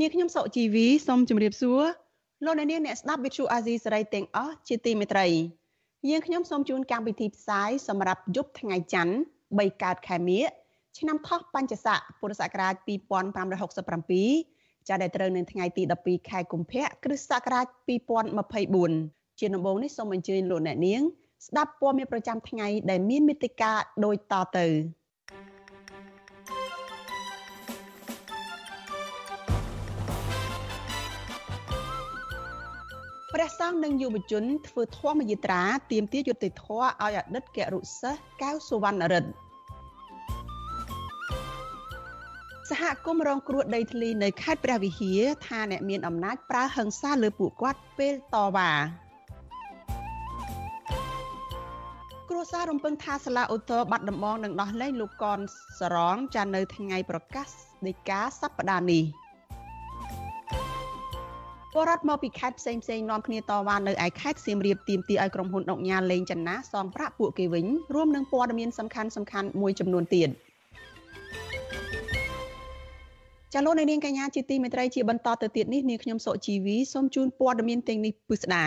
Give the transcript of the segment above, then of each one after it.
នាងខ្ញុំសុជីវីសូមជម្រាបសួរលោកអ្នកនាងអ្នកស្ដាប់ Vuthu Azizi Serai ទាំងអស់ជាទីមេត្រីយើងខ្ញុំសូមជូនកម្មវិធីផ្សាយសម្រាប់យប់ថ្ងៃច័ន្ទ3កើតខែមិញឆ្នាំថោះបញ្ញស័កពុរសករាជ2567ចាប់ដែលត្រូវនៅថ្ងៃទី12ខែកុម្ភៈគ្រិស្តសករាជ2024ជាដំបូងនេះសូមអញ្ជើញលោកអ្នកនាង ស្ដាប់ព័ត៌មានប្រចាំថ្ងៃដែលមានមេតិការដូចតទៅ ព្រះសង្ឃនិងយុវជនធ្វើធម្មយាត្រាទាមទារយុត្តិធម៌ឲ្យអតីតគរុសិស្សកៅសុវណ្ណរិទ្ធសហគមន៍រងគ្រោះដីធ្លីនៅខេត្តព្រះវិហារថាអ្នកមានអំណាចប្រើហិង្សាលើពួកគាត់ពេលតវ៉ាគ្រួសាររំពឹងថាសាលាឧទ្ធរបាត់ដំបងនឹងដោះលែងលោកកនសរងចានៅថ្ងៃប្រកាសនៃការសប្តាហ៍នេះ បរដ្ឋមកពីខេត្តផ្សេងផ្សេងនាំគ្នាតវ៉ានៅឯខេត្តសៀមរាបទាមទារឲ្យក្រុមហ៊ុនដុកញ៉ាលេងចិនណាសងប្រាក់ពួកគេវិញរួមនឹងព័ត៌មានសំខាន់សំខាន់មួយចំនួនទៀត។ចាលោកនាងកញ្ញាជាទីមេត្រីជាបន្តទៅទៀតនេះនាងខ្ញុំសុជីវីសូមជូនព័ត៌មានទាំងនេះពិស្ដា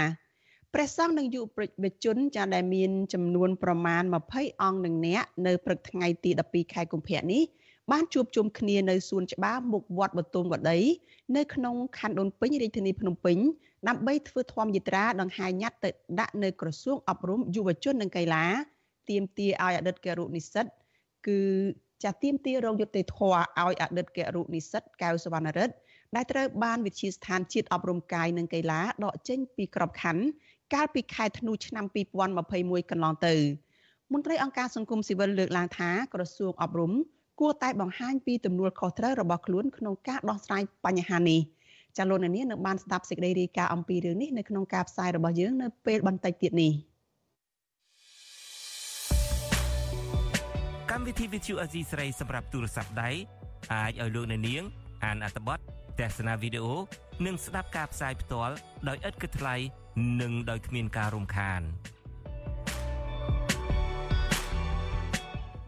ព្រះសង្ឃនិងយុវជនចាដែលមានចំនួនប្រមាណ20អង្គនឹងអ្នកនៅព្រឹកថ្ងៃទី12ខែកុម្ភៈនេះ បានជួបជុំគ្នានៅសួនច្បារមុខវត្តបទុមវតីនៅក្នុងខណ្ឌដូនពេញរាជធានីភ្នំពេញដើម្បីធ្វើធម្មយាត្រាដង្ហែញត្តិទៅដាក់នៅក្រសួងអប់រំយុវជននិងកីឡាទាមទារឲ្យអតីតគរុនិស្សិតគឺចាទៀមទារោគយុតិធធឲ្យអតីតគរុនិស្សិតកៅសវណ្ណរិទ្ធដែលត្រូវបានវិទ្យាស្ថានជាតិអប់រំកាយនិងកីឡាដកចេញពីក្របខ័ណ្ឌកាលពីខែធ្នូឆ្នាំ2021កន្លងទៅមន្ត្រីអង្គការសង្គមស៊ីវិលលើកឡើងថាក្រសួងអប់រំ គួរតែបង្ហាញពីទំនួលខុសត្រូវរបស់ខ្លួនក្នុងការដោះស្រាយបញ្ហានេះចាលោកនាងនឹងបានស្ដាប់សេចក្តីរាយការណ៍អំពីរឿងនេះនៅក្នុងការផ្សាយរបស់យើងនៅពេលបន្តិចទៀតនេះ។កម្មវិធី Vithu Azizi ស្រីសម្រាប់ទូរស័ព្ទដៃអាចឲ្យលោកអ្នកនាង អានអត្ថបទទស្សនាវីដេអូនិងស្ដាប់ការផ្សាយផ្ទាល់ដោយឥតគិតថ្លៃនិងដោយគ្មានការរំខាន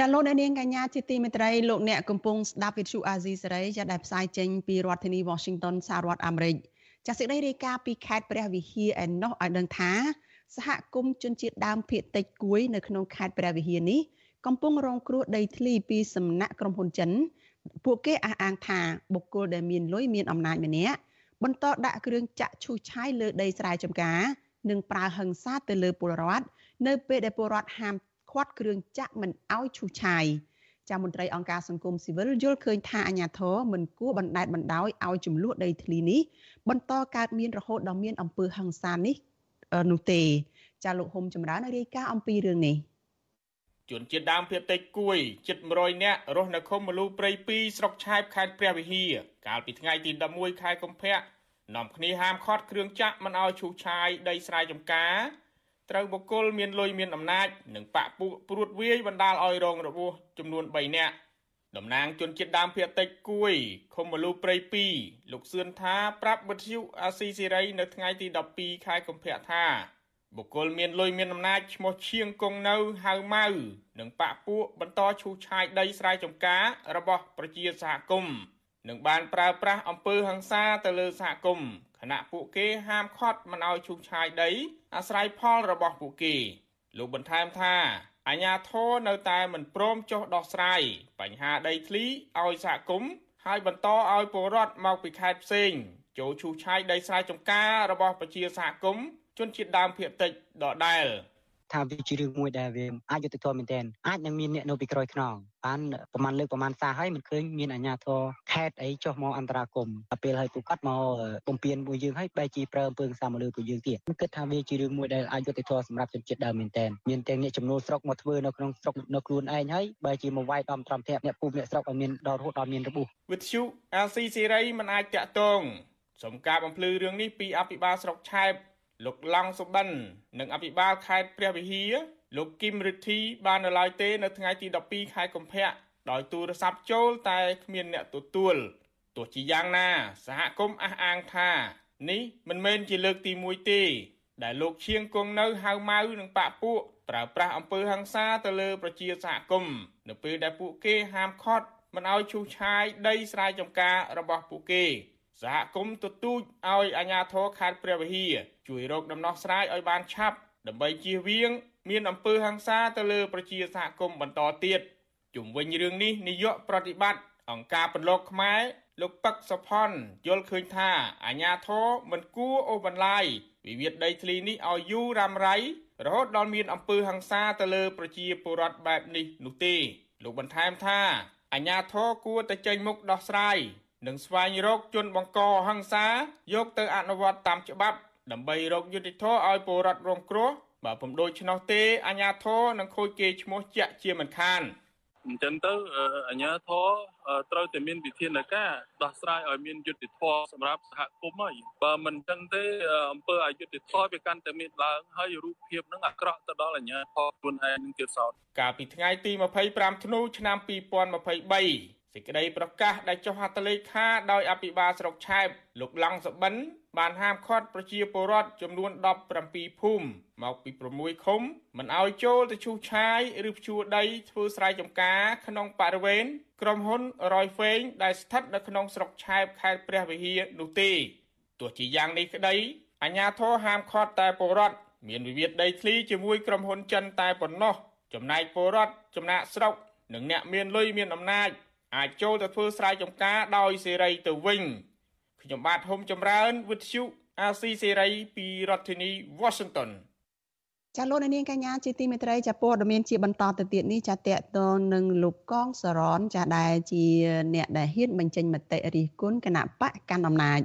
ចាលោកអ្នកនាងកញ្ញាជាទីមេត្រីលោកអ្នកកំពុងស្ដាប់វិទ្យុអាស៊ីសេរីចាដែលផ្សាយចេញពីរដ្ឋធានី Washington សហរដ្ឋអាមេរិកចាសេចក្តីរាយការណ៍ពីខេត្តព្រះវិហារឯណោះឲ្យដឹងថាសហគមន៍ជនជាតិដើមភាគតិចគួយនៅក្នុងខេត្តព្រះវិហារនេះកំពុងរងគ្រោះដីធ្លីពីសំណាក់ក្រុមហ៊ុនចិន ពួកគេអះអាងថាបុគ្គលដែលមានលុយមានអំណាចម្នាក់បន្តដាក់គ្រឿងចាក់ឈូសឆាយលើដីស្រែចម្ការ និងប្រើហិង្សាទៅលើពលរដ្ឋនៅពេលដែលពលរដ្ឋហាម ឃាត់គ្រឿងចាក់មិនឲ្យឈូសឆាយចាមន្ត្រីអង្គការសង្គមស៊ីវិលយល់ឃើញថាអាញាធរមិនគួរបណ្តែតបណ្តោយឲ្យចំនួនដីធ្លីនេះបន្តកើតមានរហូតដល់មានអំពើហិង្សានេះនោះទេ ចាលោកហុំចម្រើនរាយការណ៍អំពីរឿងនេះជនជាតិដើមភាគតិចគួយជិត100នាក់រស់នៅឃុំមលូព្រៃ2ស្រុកឆែបខេត្តព្រះវិហារកាលពីថ្ងៃទី11ខែកុម្ភៈនាំគ្នាហាមឃាត់គ្រឿងចាក់មិនឲ្យឈូសឆាយដីស្រែចម្ការ ត្រូវបុគ្គលមានលុយមានអំណាចនិងបាក់ពួកព្រួតវាយបណ្ដាលឲ្យរងរបួសចំនួន3នាក់តំណាងជនជាតិដើមភាគតិចគួយឃុំមលូព្រៃ2លោកសឿនថាប្រាប់វិទ្យុអាស៊ីសេរីនៅថ្ងៃទី12ខែកុម្ភៈថាបុគ្គលមានលុយមានអំណាចឈ្មោះឈៀងគង់នៅហៅម៉ៅនិងបាក់ពួកបន្តឈូសឆាយដីស្រែចម្ការរបស់ប្រជាសហគមន៍និងបានប្រើប្រាស់អំពើហិង្សាទៅលើសហគមន៍ខណៈពួកគេហាមឃាត់មិនឲ្យឈូសឆាយដី អាស្រ័យផលរបស់ពួកគេលោកបន្ថែមថាអាជ្ញាធរនៅតែមិនព្រមចុះដោះស្រាយបញ្ហាដីធ្លីឲ្យសហគមន៍ហើយបន្តឲ្យពលរដ្ឋមកពីខេត្តផ្សេងចូលឈូសឆាយដីស្រែចម្ការរបស់ប្រជាសហគមន៍ជនជាតិដើមភាគតិចដដែល ថាវាជារឿងមួយដែលវាអាចយុត្តិធម៌មែនទែនអាចនឹងមានអ្នកនៅពីក្រោយខ្នងបានប្រហែលលើកប្រហែលសារហើយមិនឃើញមានអាជ្ញាធរខេត្តអីចុះមកអន្តរាគមដល់ពេលឲ្យពួកគាត់មកបំពេញមួយយើងហើយបែរជាប្រើអំពើសាមលើពួកយើងទៀតគិតថាវាជារឿងមួយដែលអាចយុត្តិធម៌សម្រាប់ជនជាតិដើមមែនទែនមានទាំងអ្នកចំនួនស្រុកមកធ្វើនៅក្នុងស្រុកនៅខ្លួនឯងហើយបែរជាមកវាយដំត្រាំធាក់អ្នកពូអ្នកស្រុកឲ្យមានដល់រហូតដល់មានរបួសវិទ្យុ LC សេរីមិនអាចតាក់ទងសំការបំភ្លឺរឿងនេះពីអភិបាលស្រុកឆែប លោកឡង់សុបិននិងអភិបាលខេត្តព្រះវិហារលោកគឹមរិទ្ធីបាននៅឡើយទេនៅថ្ងៃទី12ខែកុម្ភៈដោយទូរស័ព្ទចូលតែគ្មានអ្នកទទួលទោះជាយ៉ាងណាសហគមន៍អះអាងថានេះមិនមែនជាលើកទី1ទេដែលលោកឈៀងគង់នៅហៅម៉ៅនិងបាក់ពួកប្រើប្រាស់អំពើហិង្សាទៅលើប្រជាសហគមន៍នៅពេលដែលពួកគេហាមឃាត់មិនឲ្យឈូសឆាយដីស្រែចម្ការរបស់ពួកគេ សហគមន៍ទទូចឲ្យអាជ្ញាធរខេត្តព្រះវិហារជួយរកដំណោះស្រាយឲ្យបានឆាប់ដើម្បីជៀសវាង មានអំពើហិង្សាទៅលើប្រជាសហគមន៍បន្តទៀតជុំវិញរឿងនេះនាយកប្រតិបត្តិអង្គការពន្លកខ្មែរលោកពឹកសុផុនយល់ឃើញថាអាញាធរមិនគួរអូសបន្លាយវិវាទដីធ្លីនេះឲ្យយូររ៉ាំរ៉ៃរហូតដល់មានអំពើហិង្សាទៅលើប្រជាពលរដ្ឋបែបនេះនោះទេលោកបន្ថែមថាអាញាធរគួរតែចេញមុខដោះស្រាយ និងស្វែងរកជនបង្កហិង្សាយកទៅអនុវត្តតាមច្បាប់ដើម្បីរកយុត្តិធម៌ឲ្យពលរដ្ឋរងគ្រោះបើពុំដូច្នោះទេអាជ្ញាធរនឹងខូចគេឈ្មោះជាក់ជាមិនខានអញ្ចឹងទៅអាជ្ញាធរត្រូវតែមានវិធានការដោះស្រាយឲ្យមានយុត្តិធម៌សម្រាប់សហគមន៍ហើយបើមិនអញ្ចឹងទេអំពើអយុត្តិធម៌វាកាន់តែមានឡើងហើយរូបភាពនឹងអាក្រក់ទៅដល់អាជ្ញាធរខ្លួនឯងនឹងទៀតសោតកាលពីថ្ងៃទី25ធ្នូឆ្នាំ2023 សេចក្តីប្រកាសដែលចុះហត្ថលេខាដោយអភិបាលស្រុកឆែបលោកឡង់សបិនបានហាមឃាត់ប្រជាពលរដ្ឋចំនួន17ភូមិមកពី6ឃុំមិនឲ្យចូលទៅឈូសឆាយឬភ្ជួរដីធ្វើស្រែចម្ការក្នុងបរិវេណក្រុមហ៊ុនរយហ្វេងដែលស្ថិតនៅក្នុងស្រុកឆែបខេត្តព្រះវិហារនោះទេទោះជាយ៉ាងនេះក្តីអាជ្ញាធរហាមឃាត់តែពលរដ្ឋមានវិវាទដីធ្លីជាមួយក្រុមហ៊ុនចិនតែប៉ុណ្ណោះចំណែកពលរដ្ឋចំណាក់ស្រុកនិងអ្នកមានលុយមានអំណាច អាចចូលទៅធ្វើស្រែចម្ការដោយសេរីទៅវិញខ្ញុំបាទហុំចម្រើនវិទ្យុអាស៊ីសេរីពីរដ្ឋធានី Washington ចាលោកនាងកញ្ញាជាទីមេត្រីចាព័ត៌មានជាបន្តទៅទៀតនេះចាតកតងនឹងលោកកងសរនចាដែលជាអ្នកដែលហ៊ានបញ្ចេញមតិរិះគន់គណៈបកកាន់អំណាច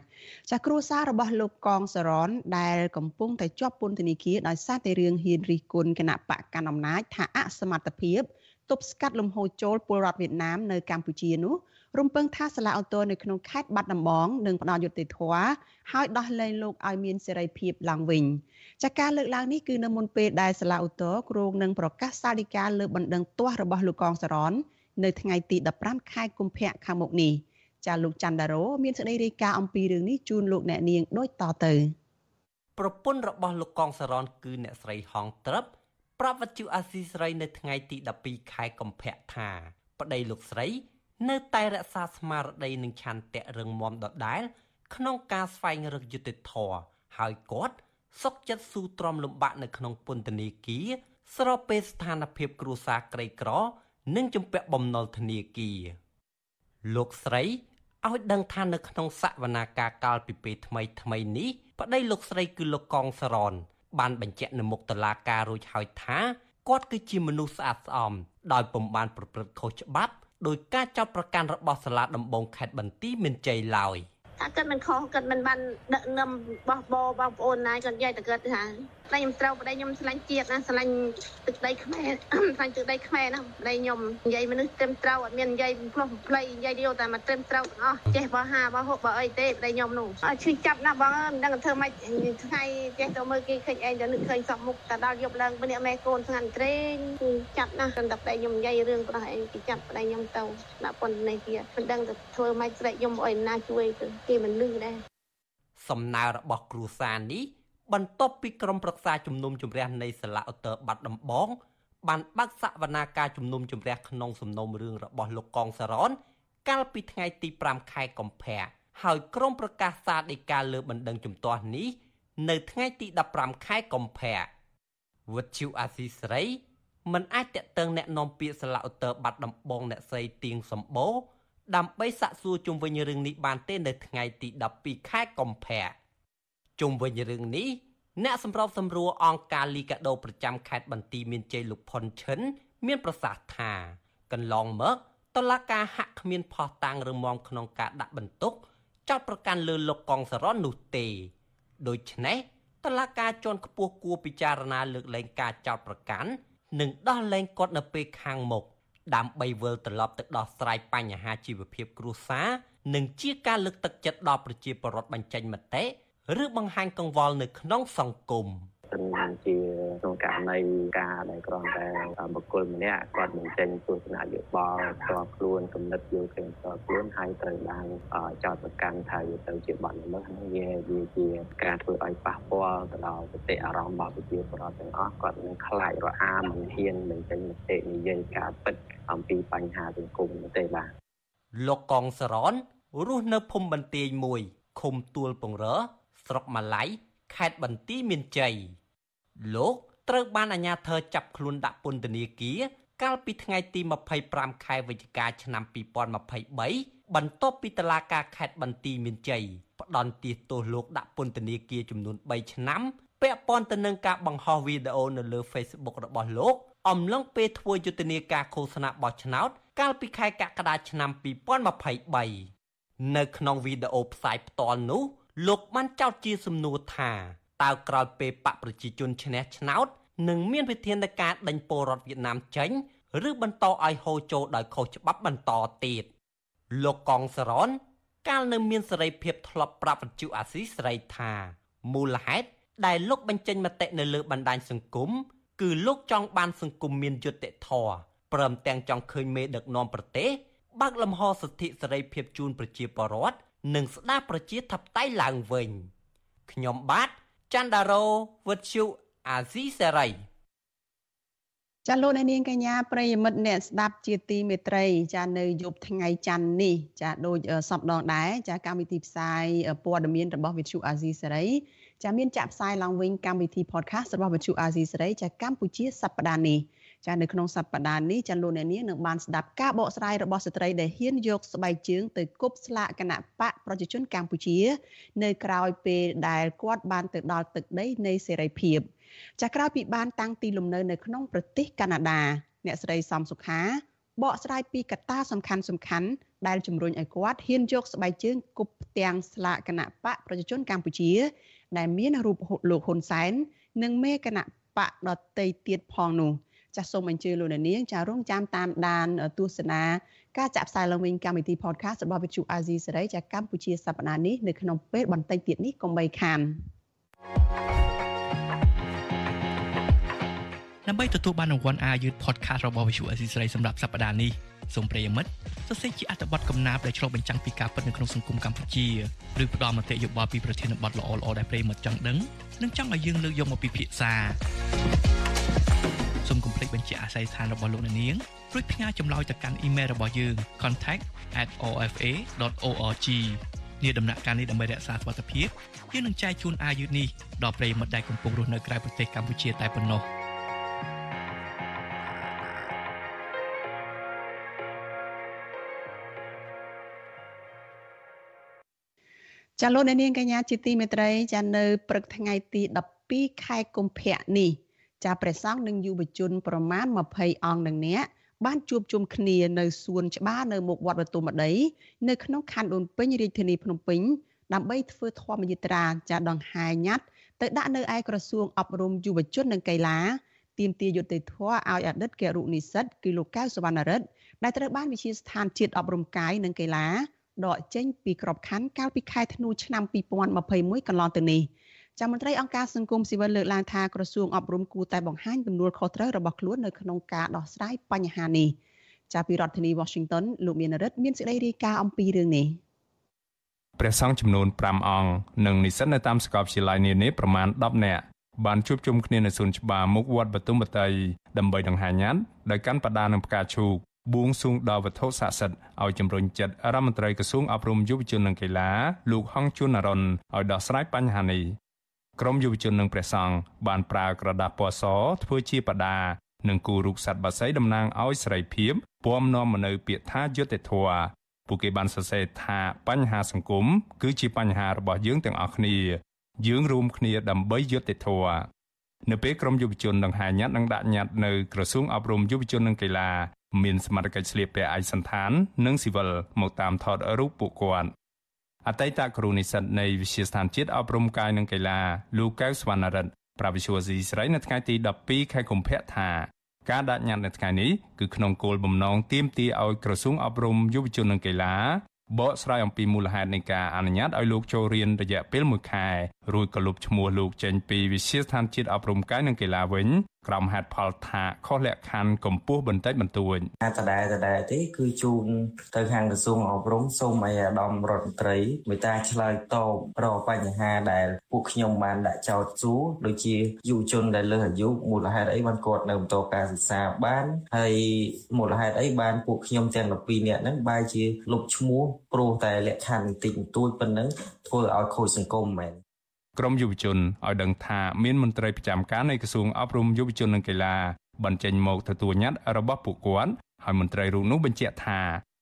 ចាគ្រួសាររបស់លោកកងសរនដែលកំពុងតែជាប់ពន្ធនាគារដោយសារតែរឿងហ៊ានរិះគន់គណៈបកកាន់អំណាចថាអសមត្ថភាព ទប់ស្កាត់លំហូរចូលពលរដ្ឋវៀតណាមនៅកម្ពុជានោះរំពឹងថាសាលាអូតូនៅក្នុងខេត្តបាត់ដំបងនឹងផ្ដល់យុត្តិធម៌ហើយដោះលែងលោកឲ្យមានសេរីភាពឡើងវិញចាការលើកឡើងនេះគឺនៅមុនពេលដែលសាលាអូតូគ្រោងនឹងប្រកាសសាលដីកាលើបណ្ដឹងទាស់របស់លោកកងសរននៅថ្ងៃទី15ខែកុម្ភៈខាងមុខនេះចាលោកច័ន្ទដារោមានសេចក្តីរាយការណ៍អំពីរឿងនេះជូនលោកអ្នកនាងដូចតទៅប្រពន្ធរបស់លោកកងសរនគឺអ្នកស្រីហងត្រឹប ប្រាប់វត្ថុអាស៊ីសេរីនៅថ្ងៃទី12ខែកុម្ភៈថាប្តីលោកស្រី នៅតែរក្សាស្មារតីនិងឆន្ទៈរឹងមាំដដែល ក្នុងការស្វែងរកយុត្តិធម៌ហើយគាត់សុកចិត្តស៊ូទ្រាំលំបាកនៅក្នុងពន្ធនាគារស្របពេលស្ថានភាពគ្រួសារក្រីក្រ និងជំពាក់បំណុលធនាគារលោកស្រីឲ្យដឹងថានៅក្នុងសវនាការកាលពីពេលថ្មីថ្មីនេះប្តីលោកស្រីគឺលោកកងសរន បានបញ្ជាក់នៅមុខតុលាការរួចហើយថាគាត់គឺជាមនុស្សស្អាតស្អំដោយពុំបានប្រព្រឹត្តខុសច្បាប់ដោយការចាប់ប្រកាន់របស់សាលាដំបងខេត្តបន្ទាយមានជ័យឡើយ។ថាគាត់មិនខុសគាត់មិនបានដឹកនាំបោះបោបងប្អូនណាគាត់និយាយតែគាត់ថា តែខ្ញុំត្រូវប្តីខ្ញុំឆ្លាញ់ជាតិណាឆ្លាញ់ទឹកដីខ្មែរឆ្លាញ់ទឹកដីខ្មែរណាប្តីខ្ញុំនិយាយមនុស្សត្រឹមត្រូវអត់មាននិយាយផ្លោះផ្លៃនិយាយយកតែមកត្រឹមត្រូវទាំងអស់ចេះបោះហាបោះហូបបោះអីទេប្តីខ្ញុំនោះអត់ឈឺចាប់ណាបងមិនដឹងធ្វើម៉េចថ្ងៃចេះទៅមើលគេឃើញឯងទៅនឹកឃើញសពមុខតែដល់យប់ឡើងម្នាក់ម៉ែកូនស្ងាត់ត្រេងចាប់ណាស់តែប្តីខ្ញុំនិយាយរឿងប្រហែលគេចាប់ប្តីខ្ញុំទៅដាក់ពន្ធនាគារមិនដឹងទៅធ្វើម៉េចស្រែកខ្ញុំអីណាជួយគេមិនលឺដែរសំណើរបស់គ្រូសានេះ បន្ទាប់ពីក្រុមប្រឹក្សាជំនុំជម្រះនៃសាលាឧត្តរបាត់ដំបងបានបើកសវនាការជំនុំជម្រះក្នុងសំណុំរឿងរបស់លោកកងសរនកាលពីថ្ងៃទី5ខែកុម្ភៈហើយក្រុមប្រកាសសារដីកាលើបណ្ដឹងជំទាស់នេះនៅថ្ងៃទី15ខែកុម្ភៈវុទ្ធុអាស៊ីស្រី មិនអាចតាក់ទងแนะនាំពាក្យសាឡាឧត្តរបាត់ដំបងអ្នកស្រីទៀងសម្បូរដើម្បីសាកសួរជុំវិញរឿងនេះបានទេនៅថ្ងៃទី12ខែកុម្ភៈ ជុំវិញរឿងនេះអ្នកសម្របសម្រួលអង្គការលីកាដូប្រចាំខេត្តបន្ទាយមានជ័យលោកផុនឈិន មានប្រសាសន៍ថាកន្លងមកតឡាការហាក់គ្មានផោះតាំងឬមមក្នុងការដាក់បន្ទុកចោតប្រកាន់លើលោកកងសរននោះទេដូច្នេះតឡាការជាន់ខ្ពស់គួរពិចារណាលើកលែងការចោតប្រកាន់និងដោះលែងគាត់នៅពេលខាងមុខដើម្បីវិលត្រឡប់ទៅដោះស្រាយបញ្ហាជីវភាពគ្រួសារនិងជាការលើកទឹកចិត្តដល់ប្រជាពលរដ្ឋបញ្ចេញមតិ ឬបង្ហាញកង្វល់នៅក្នុងសង្គម។មិនជាក្នុងករណីការដែលគ្រាន់តែបុគ្គលម្នាក់គាត់បញ្ចេញទស្សនៈយោបល់ផ្ទាល់ខ្លួនគំនិតយល់ឃើញផ្ទាល់ខ្លួនហើយត្រូវបានចោទប្រកាន់ថាវាទៅជាបាត់ល្មើសហ្នឹងវាវាជាការធ្វើឲ្យប៉ះពាល់ទៅដល់សតិអារម្មណ៍របស់ប្រជាពលរដ្ឋទាំងអស់គាត់នឹងខ្លាចរអាមិនហ៊ានបញ្ចេញមតិនិយាយការពិតអំពីបញ្ហាសង្គមទេបាទលោកកងសរនរស់នៅភូមិបន្ទាយមួយឃុំទួលពងរ ស្រុកម៉ាឡៃខេត្តបន្ទាយមានជ័យលោកត្រូវបានអាជ្ញាធរចាប់ខ្លួនដាក់ពន្ធនាគារកាលពីថ្ងៃទី25ខែវិច្ឆិកាឆ្នាំ2023បន្ទាប់ពីតុលាការខេត្តបន្ទាយមានជ័យផ្តន្ទាទោសលោកដាក់ពន្ធនាគារចំនួន3ឆ្នាំពាក់ព័ន្ធទៅនឹងការបង្ហោះវីដេអូនៅលើ Facebook របស់លោកអំឡុងពេលធ្វើយុទ្ធនាការឃោសនាបោះឆ្នោតកាលពីខែកក្កដាឆ្នាំ2023នៅក្នុងវីដេអូផ្សាយផ្ទាល់នោះ លោកបានចោទជាសំណួរថាតើក្រោយពេលបកប្រជាជនឈ្នះឆ្នោតនឹងមានវិធានការដេញពលរដ្ឋវៀតណាមចេញឬបន្តឲ្យហូរចូលដោយខុសច្បាប់បន្តទៀតលោកកងសរនកាលនៅមានសេរីភាពធ្លាប់ប្រាប់បញ្ជុអាស៊ីសេរីថាមូលហេតុដែលលោកបញ្ចេញមតិនៅលើបណ្ដាញសង្គមគឺលោកចង់បានសង្គមមានយុត្តិធម៌ព្រមទាំងចង់ឃើញមេដឹកនាំប្រទេសបើកលំហសិទ្ធិសេរីភាពជូនប្រជាពលរដ្ឋ និងស្ដារប្រជាធិបតេយ្យឡើងវិញខ្ញុំបាទចន្ទដារោវុទ្ធុអាស៊ីសេរីចាលោកអ្នកនាងកញ្ញាប្រិយមិត្តអ្នកស្ដាប់ជាទីមេត្រី ចានៅយប់ថ្ងៃច័ន្ទនេះចាដូចសពដងដែរចាកម្មវិធីផ្សាយព័ត៌មានរបស់វិទ្យុអាស៊ីសេរីចាមានចាក់ផ្សាយឡើងវិញកម្មវិធី podcast របស់វិទ្យុអាស៊ីសេរីចាកម្ពុជាសប្តាហ៍នេះ ចានៅក្នុងសប្តាហ៍នេះចាលោកអ្នកនាងនឹងបានស្ដាប់ការបកស្រាយរបស់ស្ត្រីដែលហ៊ានយកស្បែកជើងទៅគប់ស្លាកគណៈបកប្រជាជនកម្ពុជា នៅក្រៅពេលដែលគាត់បានទៅដល់ទឹកដីនៃសេរីភាពចាក្រៅពីបានតាំងទីលំនៅនៅក្នុងប្រទេសកាណាដាអ្នកស្រីសំសុខាបកស្រាយពីកត្តាសំខាន់សំខាន់ដែលជំរុញឲ្យគាត់ហ៊ានយកស្បែកជើងគប់ផ្ទាំងស្លាកគណៈបកប្រជាជនកម្ពុជា ដែលមានរូបលោកហ៊ុនសែននិងមេគណៈបកដតីទៀតផងនោះ។ ចាសសូមអញ្ជើញលោកអ្នកនាងចារងចាំតាមដានទស្សនាការចាក់ផ្សាយឡើងវិញកម្មវិធី podcast របស់វិទ្យុអាស៊ីសេរីចាកម្ពុជាសប្តាហ៍នេះនៅក្នុងពេលបន្តិចទៀតនេះកុំបីខានដើម្បីទទួលបានរង្វាន់អាយុធ podcast របស់ Visual Assisray សម្រាប់សប្តាហ៍នេះសូមប្រិយមិត្តសរសេរជាអត្ថបទកំណាព្យដែលឆ្លុះបញ្ចាំងពីការពិតនៅក្នុងសង្គមកម្ពុជាឬផ្ដល់មតិយោបល់ពីប្រធានបទល្អៗដែលប្រិយមិត្តចង់ដឹងនិងចង់ឲ្យយើងលើកយកមកពិភាក្សា សូមកុំភ្លេចបញ្ជាក់អាស័យដ្ឋានរបស់លោកអ្នកនាងរួចផ្ញើចម្លើយទៅកាន់អ៊ីមែលរបស់យើង contact@ofa.org នេះដំណាក់កាលនេះដើម្បីរក្សាសុវត្ថិភាពយើងនឹងចែកជូនអាយុនេះដល់ប្រិយមិត្តដែលកំពុងរស់នៅក្រៅប្រទេសកម្ពុជាតែប៉ុណ្ណោះចាលោកអ្នកនាងកញ្ញាជាទីមេត្រីចានៅព្រឹកថ្ងៃទី12ខែកុម្ភៈនេះ ចាព្រះសង្ឃនិងយុវជនប្រមាណ20អង្គនឹងអ្នកបានជួបជុំគ្នានៅសួនច្បារនៅមុខវត្តបទុមដីនៅក្នុងខណ្ឌដូនពេញរាជធានីភ្នំពេញដើម្បីធ្វើធម្មយាត្រាចាដង្ហែញ៉ាត់ទៅដាក់នៅឯក្រសួងអប់រំយុវជននិងកីឡាទាមទារយុត្តិធម៌ឲ្យអតីតគរុនិស្សិតគឺលោកកៅសវណ្ណរិទ្ធដែលត្រូវបានវិជាស្ថានជាតិអប់រំកាយនិងកីឡាដកចេញពីក្របខ័ណ្ឌកាលពីខែធ្នូឆ្នាំ2021កន្លងទៅនេះ។ ចាំមន្ត្រីអង្គការសង្គមស៊ីវិលលើកឡើងថាក្រសួងអប់រំគួរតែបង្ហាញទំនួលខុសត្រូវរបស់ខ្លួននៅក្នុងការដោះស្រាយបញ្ហានេះចាប់ពីរដ្ឋធានី Washington លោកមានរិទ្ធមានសេចក្តីរាយការណ៍អំពីរឿងនេះព្រះសង្ឃចំនួន5អង្គនិងនិស្សិតនៅតាមសាកលវិទ្យាល័យនានាប្រមាណ10នាក់បានជួបជុំគ្នានៅសួនច្បារមុខវត្តបទុមបតីដើម្បីដង្ហែញ៉ាត់ដោយកាន់បដានឹងផ្កាឈូកបួងសួងដល់វត្ថុស័ក្តិសិទ្ធិឲ្យជំរុញចិត្តរដ្ឋមន្ត្រីក្រសួងអប់រំយុវជននិងកីឡាលោកហងជួននរុនឲ្យដោះស្រាយបញ្ហានេះ ក្រមយុវជននិងព្រះសង្ឃបានប្រើក្រដាសពណ៌សធ្វើជាបដានិងគូរូបសត្វបក្សីតំណាងឲ្យសេរីភាពពំនាំមកនៅពាក្យថាយុត្តិធម៌ពួកគេបានសរសេរថាបញ្ហាសង្គមគឺជាបញ្ហារបស់យើងទាំងអស់គ្នា យើងរួមគ្នាដើម្បីយុត្តិធម៌នៅពេលក្រមយុវជនដង្ហែញត្តិនិងដាក់ញត្តិនៅក្រសួងអប់រំយុវជននិងកីឡាមានសមត្ថកិច្ចស្លៀកពាក់ឯកសណ្ឋាន និងស៊ីវិលមកតាមថតរូបពួកគាត់ អតីតគ្រូនិស្សិតនៃវិទ្យាស្ថានជាតិអប់រំកាយនិងកីឡាលោកកៅសវណ្ណរិទ្ធប្រាវិសុវស៊ីស្រីនៅថ្ងៃទី12ខែកុម្ភៈថាការដាក់ញត្តិនៅថ្ងៃនេះគឺក្នុងគោលបំណងទាមទារឲ្យក្រសួងអប់រំយុវជននិងកីឡាបកស្រាយអំពីមូលហេតុនៃការអនុញ្ញាតឲ្យលោកចូលរៀនរយៈពេល1ខែរួចក៏លុបឈ្មោះលោកចេញពីវិទ្យាស្ថានជាតិអប់រំកាយនិងកីឡាវិញ ក្រុមហេតុផលថាខុសលក្ខខណ្ឌកម្ពស់បន្តិចបន្តួចអាចដដែលដដែលទេគឺជូនទៅខាងក្រសួងអប់រំសូមឲ្យអាដាមរដ្ឋមន្ត្រីមេត្តាឆ្លើយតបរកបញ្ហាដែលពួកខ្ញុំបានដាក់ចោទសួរដូចជាយុវជនដែលលើសអាយុមូលហេតុអីបានគាត់នៅបន្តការសិក្សាបានហើយមូលហេតុអីបានពួកខ្ញុំទាំង12នាក់ហ្នឹងបែរជាលុបឈ្មោះព្រោះតែលក្ខខណ្ឌបន្តិចបន្តួចប៉ុណ្ណឹងធ្វើឲ្យខូចសង្គមមែន ក្រមយុវជនឲ្យដឹងថាមានមន្ត្រីប្រចាំការនៃក្រសួងអប់រំយុវជននិងកីឡាបញ្ចេញមកទទួលញត្តិរបស់ពួកគាត់ហើយមន្ត្រីរូបនោះបញ្ជាក់ថា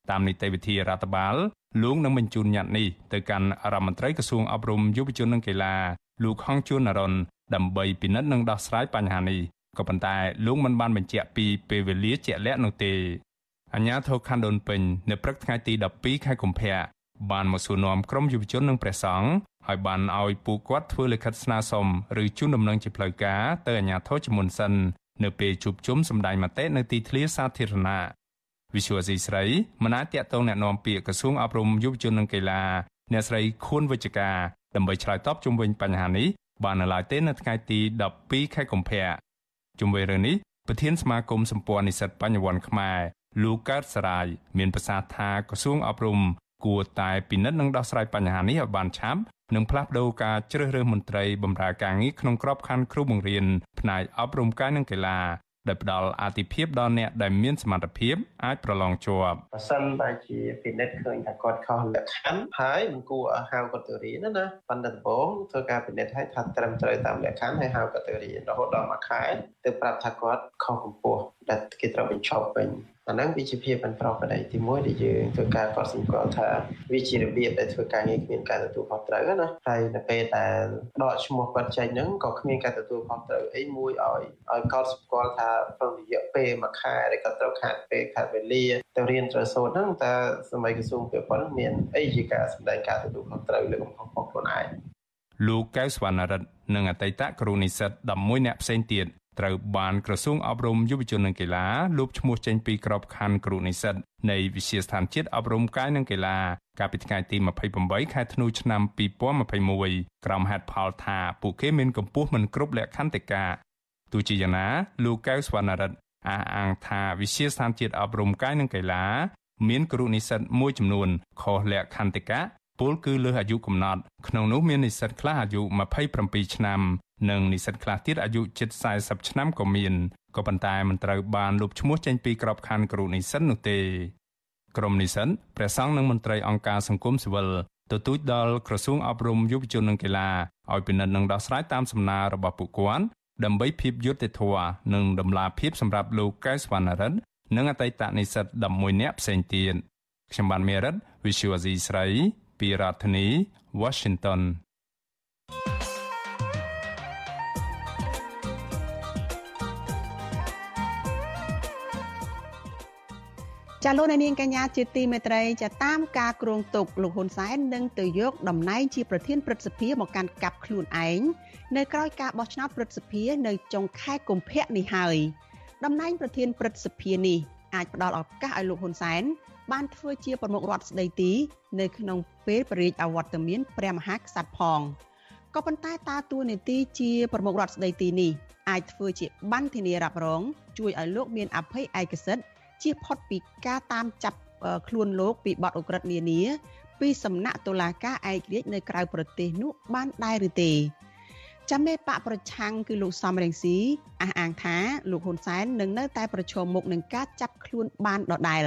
តាមនីតិវិធីរដ្ឋបាលលោកនឹងបញ្ជូនញត្តិនេះទៅកាន់រដ្ឋមន្ត្រីក្រសួងអប់រំយុវជននិងកីឡាលោកហងជួននរនដើម្បីពិនិត្យនិងដោះស្រាយបញ្ហានេះក៏ប៉ុន្តែលោកមិនបានបញ្ជាក់ពីពេលវេលាជាក់លាក់នោះទេអញ្ញាធិខណ្ឌដូនពេញនៅព្រឹកថ្ងៃទី12ខែកុម្ភៈបានមកសួរនាំក្រុមយុវជននិងព្រះសង្ឃ ហើយបានឲ្យពួកគាត់ធ្វើលិខិតស្នើសុំឬជូនដំណឹងជាផ្លូវការទៅអាជ្ញាធរជាមុនសិននៅពេលជួបជុំសម្ដែងមតិនៅទីធ្លាសាធារណៈវិសុវស៊ីស្រីមិនអាចតាក់ទងแนะនាំពាក្យក្រសួងអប់រំយុវជននិងកីឡាអ្នកស្រីខួនវិជ្ជការដើម្បីឆ្លើយតបជុំវិញបញ្ហានេះបាននៅឡើយទេនៅថ្ងៃទី12ខែកុម្ភៈជុំវិញរឿងនេះប្រធានសមាគមសម្ព័ន្ធនិស្សិតបញ្ញវន្តខ្មែរលោកកើតសរាយមានប្រសាសន៍ថាក្រសួងអប់រំ គួរតែពិនិត្យនិងដោះស្រាយបញ្ហានេះឲ្យបានឆាប់និងផ្លាស់ប្តូរការជ្រើសរើសមន្ត្រីបម្រើការងារក្នុងក្របខ័ណ្ឌគ្រូបង្រៀនផ្នែកអប់រំកាយនិងកីឡាដែលផ្ដល់អាទិភាពដល់អ្នកដែលមានសមត្ថភាពអាចប្រឡងជាប់បើសិនតែជាពិនិត្យឃើញថាគាត់ខុសលក្ខខណ្ឌហើយមិនគួរឲ្យហៅគាត់ទៅរៀនណាប៉ុន្តែដំបូងធ្វើការពិនិត្យឲ្យថាត្រឹមត្រូវតាមលក្ខខណ្ឌហើយហៅគាត់ទៅរៀនរហូតដល់មួយខែទើបប្រាប់ថាគាត់ខុសកម្ពស់ដែលគេត្រូវបញ្ឈប់វិញ អាហ្នឹងវាជាភាពមិនប្រក្រតីទីមួយដែលយើងធ្វើការកត់សម្គាល់ថាវាជារបៀបដែលធ្វើការងារគ្មានការទទួលខុសត្រូវណាហើយនៅពេលដែលដកឈ្មោះគាត់ចេញហ្នឹងក៏គ្មានការទទួលខុសត្រូវអីមួយឲ្យឲ្យកត់សម្គាល់ថាក្នុងរយៈពេលមួយខែដែលគាត់ត្រូវខាត់ពេលខាត់វេលាទៅរៀនត្រូវសូត្រហ្នឹងតើសម័យក្រសួងពាក់ព័ន្ធមានអីជាការសម្ដែងការទទួលខុសត្រូវលើកំហុសរបស់ខ្លួនឯងលោកកៅសវណ្ណរិទ្ធនិងអតីតគ្រូនិស្សិត11នាក់ផ្សេងទៀត ត្រូវបានក្រសួងអប់រំយុវជននិងកីឡាលុបឈ្មោះចេញពីក្របខ័ណ្ឌគ្រូនិស្សិតនៃវិទ្យាស្ថានជាតិអប់រំកាយនិងកីឡាកាលពីថ្ងៃទី28ខែធ្នូឆ្នាំ2021ក្រុមហេតុផលថាពួកគេមានកម្ពស់មិនគ្រប់លក្ខខណ្ឌតិកាទោះជាយ៉ាងណាលោកកៅសវណ្ណរិទ្ធអះអាងថាវិទ្យាស្ថានជាតិអប់រំកាយនិងកីឡាមានគ្រូនិស្សិតមួយចំនួនខុសលក្ខខណ្ឌតិកា ពលគឺលើសអាយុកំណត់ក្នុងនោះមាននិស្សិតខ្លះអាយុ27ឆ្នាំនិងនិស្សិតខ្លះទៀតអាយុជិត40ឆ្នាំក៏មានក៏ប៉ុន្តែមិនត្រូវបានលុបឈ្មោះចេញពីក្របខ័ណ្ឌគ្រូនិស្សិតនោះទេក្រមនិស្សិតព្រះសង្ឃនិងមន្ត្រីអង្គការសង្គមស៊ីវិលទទូចដល់ក្រសួងអប់រំយុវជននិងកីឡាឲ្យពិនិត្យនិងដោះស្រាយតាមសំណើរបស់ពួកគាត់ដើម្បីភាពយុត្តិធម៌និងដំណាភាពសម្រាប់លោកកែសវណ្ណរិទ្ធនិងអតីតនិស្សិត11នាក់ផ្សេងទៀតខ្ញុំបានមេរិត Visual Asia ស្រី ពីរដ្ឋធានី Washington ចាលោកនាងកញ្ញាជាទីមេត្រីចាតាមការគ្រោងទុកលោកហ៊ុនសែននឹងទៅយកតំណែងជាប្រធានព្រឹទ្ធសភាមកកាន់កាប់ខ្លួនឯងនៅក្រោយការបោះឆ្នោតព្រឹទ្ធសភានៅចុងខែកុម្ភៈនេះហើយតំណែងប្រធានព្រឹទ្ធសភានេះអាចផ្ដល់ឱកាសឲ្យលោកហ៊ុនសែន បានធ្វើជាប្រមុខរដ្ឋស្ដីទី នៅក្នុងពេលបរិយាអវត្តមានព្រះមហាក្សត្រផងក៏ប៉ុន្តែតើតួនាទីជាប្រមុខរដ្ឋស្ដីទីនេះអាចធ្វើជាបានធានារ៉ាប់រង ជួយឲ្យលោកមានអភ័យឯកសិទ្ធិជៀសផុតពីការតាមចាប់ខ្លួនលោកពីបទអ ுக ្រិតនានា ពីសំណាក់តុលាការឯករាជ្យនៅក្រៅប្រទេសនោះបានដែរឬទេចាំមេបកប្រឆាំងគឺលោកសំរងស៊ីអះអាងថាលោកហ៊ុនសែននឹងនៅតែប្រឈមមុខនឹងការចាប់ខ្លួនបានដដែល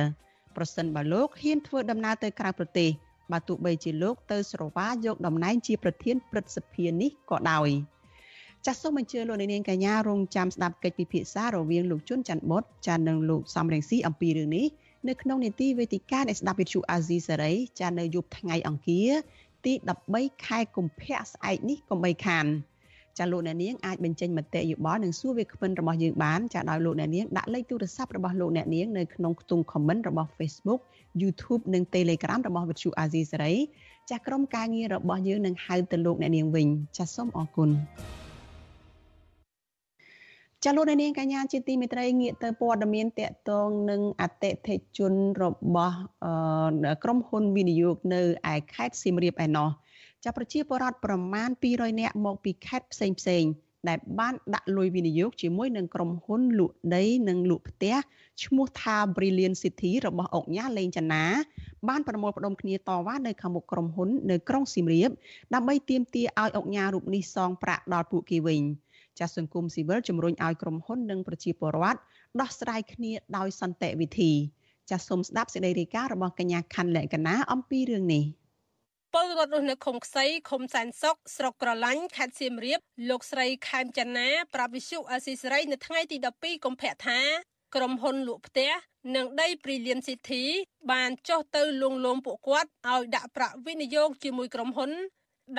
ប្រសិនបើលោកហ៊ានធ្វើដំណើរទៅក្រៅប្រទេសបើទោះបីជាលោកទៅស្រវាយកតំណែងជាប្រធានព្រឹទ្ធសភានេះក៏ដោយចាសសូមអញ្ជើញលោកនាងកញ្ញារងចាំស្ដាប់កិច្ចពិភាក្សារវាងលោកជុនច័ន្ទបុតចាននិងលោកសំរងស៊ីអំពីរឿងនេះនៅក្នុងនីតិវេទិកានៃស្ដាប់វិទ្យុអាស៊ីសេរីចាននៅយប់ថ្ងៃអង្គារទី13ខែកុម្ភៈស្អែកនេះកុំបីខាន ចាលោកអ្នកនាងអាចបញ្ចេញមតិយោបល់និងសួរវាគ្មិនរបស់យើងបានចាដោយលោកអ្នកនាងដាក់លេខទូរស័ព្ទរបស់លោកអ្នកនាងនៅក្នុងខ្ទង់ comment របស់ Facebook YouTube និង Telegram របស់វិទ្យុអាស៊ីសេរីចាក្រុមការងាររបស់យើងនឹងហៅទៅលោកអ្នកនាងវិញចាសូមអរគុណចាលោកនាងកញ្ញាជាទីមេត្រីងាកទៅព័ត៌មានតកតងនឹងអតិថិជនរបស់ក្រុមហ៊ុនវិនិយោគនៅឯខេត្តសៀមរាបឯណោះ ចាប្រជាពលរដ្ឋប្រមាណ200នាក់មកពីខេត្តផ្សេងផ្សេងដែលបានដាក់លុយវិនិយោគជាមួយនឹងក្រុមហ៊ុនលក់ដីនិងលក់ផ្ទះឈ្មោះថា Brilliant City របស់អង្គញាលេងចនាបានប្រមូលផ្ដុំគ្នាតវ៉ានៅខាងមុខក្រុមហ៊ុននៅក្រុងសៀមរាបដើម្បីទាមទារឲ្យអង្គញារូបនេះសងប្រាក់ដល់ពួកគេវិញចាសសង្គមស៊ីវិលជំរុញឲ្យក្រុមហ៊ុននិងប្រជាពលរដ្ឋដោះស្រាយគ្នាដោយសន្តិវិធីចាសសូមស្ដាប់សេចក្តីរាយការណ៍របស់កញ្ញាខណ្ឌលក្ខណាអំពីរឿងនេះ។ ពលរដ្ឋរស់នៅឃុំខ្សីឃុំសែនសុកស្រុកក្រឡាញ់ខេត្តសៀមរាបលោកស្រីខែមចាណាប្រាប់វិសុអស៊ីសេរីនៅថ្ងៃទី12កុម្ភៈថាក្រុមហ៊ុនលក់ផ្ទះនិងដីព្រីលៀនស៊ីធីបានចុះទៅលួងលោមពួកគាត់ឲ្យដាក់ប្រាក់វិនិយោគជាមួយក្រុមហ៊ុន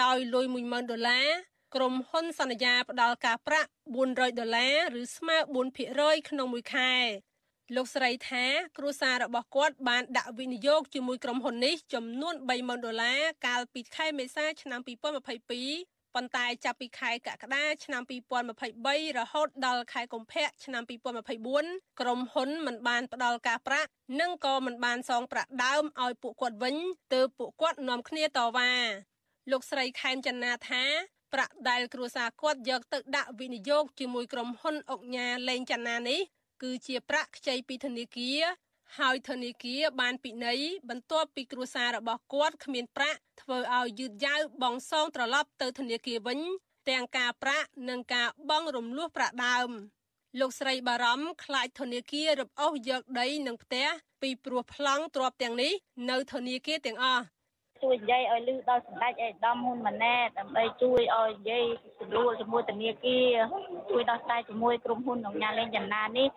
ដោយលុយ10000ដុល្លារក្រុមហ៊ុនសន្យាផ្ដល់ការប្រាក់400ដុល្លារឬស្មើ4%ក្នុងមួយខែ លោកស្រីថាគ្រួសាររបស់គាត់បានដាក់វិនិយោគជាមួយក្រុមហ៊ុននេះចំនួន30000ដុល្លារកាលពីខែមេសាឆ្នាំ2022ប៉ុន្តែចាប់ពីខែកក្កដាឆ្នាំ2023រហូតដល់ខែកុម្ភៈឆ្នាំ2024ក្រុមហ៊ុនមិនបានផ្ដល់ការប្រាក់និងក៏មិនបានសងប្រាក់ដើមឲ្យពួកគាត់វិញទើបពួកគាត់នាំគ្នាតវ៉ាលោកស្រីខែមចនាថាប្រាក់ដែលគ្រួសារគាត់យកទៅដាក់វិនិយោគជាមួយក្រុមហ៊ុនអុកញ៉ាលេងចនានេះ គឺជាប្រាក់ខ្ចីពីធនាគារហើយធនាគារបានពិន័យបន្ទាប់ពីគ្រួសាររបស់គាត់គ្មានប្រាក់ធ្វើឲ្យយឺតយ៉ាវបង់សងត្រឡប់ទៅធនាគារវិញ ទាំងការប្រាក់និងការបង់រំលោះប្រាក់ដើមលោកស្រីបារម្ភខ្លាចធនាគាររឹបអូសយកដីនិងផ្ទះពីព្រោះប្លង់ទ្រព្យទាំងនេះនៅធនាគារទាំងអស់ ជួយនិយាយឲ្យលឺដល់សម្ដេចអេដាមហ៊ុនម៉ាណែតដើម្បីជួយឲ្យនិយាយស្រួលជាមួយធនាគារជួយដោះស្រាយជាមួយក្រុមហ៊ុនក្នុងញាលេងចំណានេះ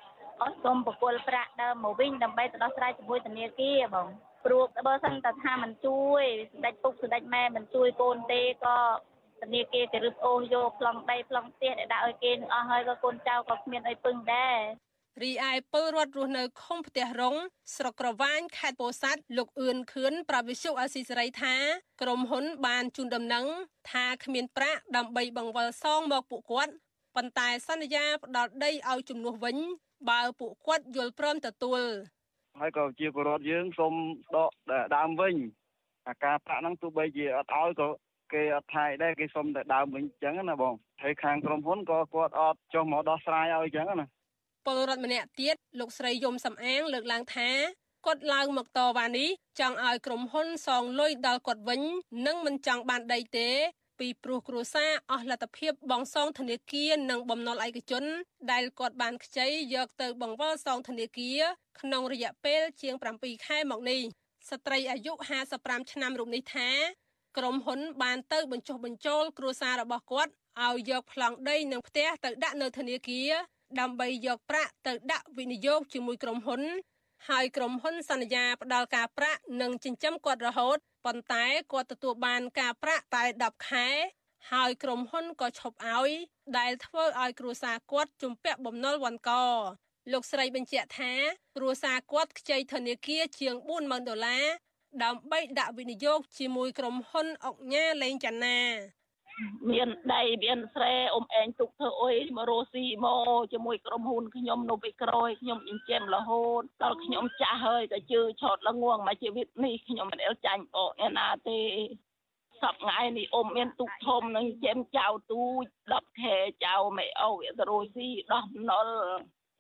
អស់សូមបកគលប្រាក់ដើមមកវិញដើម្បីទៅដោះស្រាយជាមួយធនាគារបងព្រោះបើសិនតែថាមិនជួយសម្ដេចពុកសម្ដេចម៉ែមិនជួយកូនទេក៏ធនាគារគេរឹបអូសយកប្លង់ដីប្លង់ផ្ទះដែលដាក់ឲ្យគេនឹងអស់ហើយក៏កូនចៅក៏គ្មានអីពឹងដែរ រីឯពលរដ្ឋរស់នៅឃុំផ្ទះរងស្រុកក្រវាញខេត្តពោធិ៍សាត់លោកអឿនខឿនប្រាវិសុអាស៊ីសេរីថាក្រុមហ៊ុនបានជូនដំណឹងថាគ្មានប្រាក់ដើម្បីបង្វិលសងមកពួកគាត់ប៉ុន្តែសន្យាផ្ដល់ដីឲ្យជំនួសវិញ បើពួកគាត់យល់ព្រមទទួលហើយក៏ជាពលរដ្ឋយើងសូមដកដើមវិញអាការប្រាក់ហ្នឹងទោះបីជាអត់ឲ្យក៏គេអត់ថៃដែរគេសុំតែដើមវិញអញ្ចឹងណាបងហើយខាងក្រុមហ៊ុនក៏គាត់អត់ចុះមកដោះស្រាយឲ្យអញ្ចឹងណា ពលរដ្ឋម្នាក់ទៀតលោកស្រីយមសំអាង លើកឡើងថាគាត់ឡើងមកតវ៉ានេះចង់ឲ្យក្រុមហ៊ុនសងលុយដល់គាត់វិញ និងមិនចង់បានដីទេ ពីព្រោះគ្រួសារអស់លទ្ធភាពបង់សងធនាគារនិងបំណុលឯកជន ដែលគាត់បានខ្ចីយកទៅបង្វិលសងធនាគារក្នុងរយៈពេលជាង7ខែមកនេះស្ត្រីអាយុ55ឆ្នាំរូបនេះថាក្រុមហ៊ុនបានទៅបញ្ចុះបញ្ចូលគ្រួសាររបស់គាត់ឲ្យយកប្លង់ដីនិងផ្ទះទៅដាក់នៅធនាគារ ដើម្បីយកប្រាក់ទៅដាក់វិនិយោគជាមួយក្រុមហ៊ុន ហើយក្រុមហ៊ុនសន្យាផ្ដល់ការប្រាក់និងចិញ្ចឹមគាត់រហូតប៉ុន្តែគាត់ទទួលបានការប្រាក់តែ10ខែ ហើយក្រុមហ៊ុនក៏ឈប់ឲ្យ ដែលធ្វើឲ្យគ្រួសារគាត់ជំពាក់បំណុលវ៉ាន់កលោកស្រីបញ្ជាក់ថាគ្រួសារគាត់ខ្ចីធនាគារជាង40000ដុល្លារដើម្បីដាក់វិនិយោគជាមួយក្រុមហ៊ុនអុកញ៉ាលេងចាណា មានដីមានស្រែអ៊ំឯងទុកធ្វើអុយមករស់ស៊ីមកជាមួយក្រុមហ៊ុនខ្ញុំនៅពីក្រោយខ្ញុំចិញ្ចឹមរហូតដល់ខ្ញុំចាស់ហើយក៏ជឿឆោតល្ងងមកជីវិតនេះខ្ញុំមិនអែលចាញ់បកឯណាទេសប្ងៃនេះអ៊ំមានទុកធំនឹងចិញ្ចឹមចៅទូច10ខែចៅមិនអោវាទៅរស់ស៊ីដោះណុល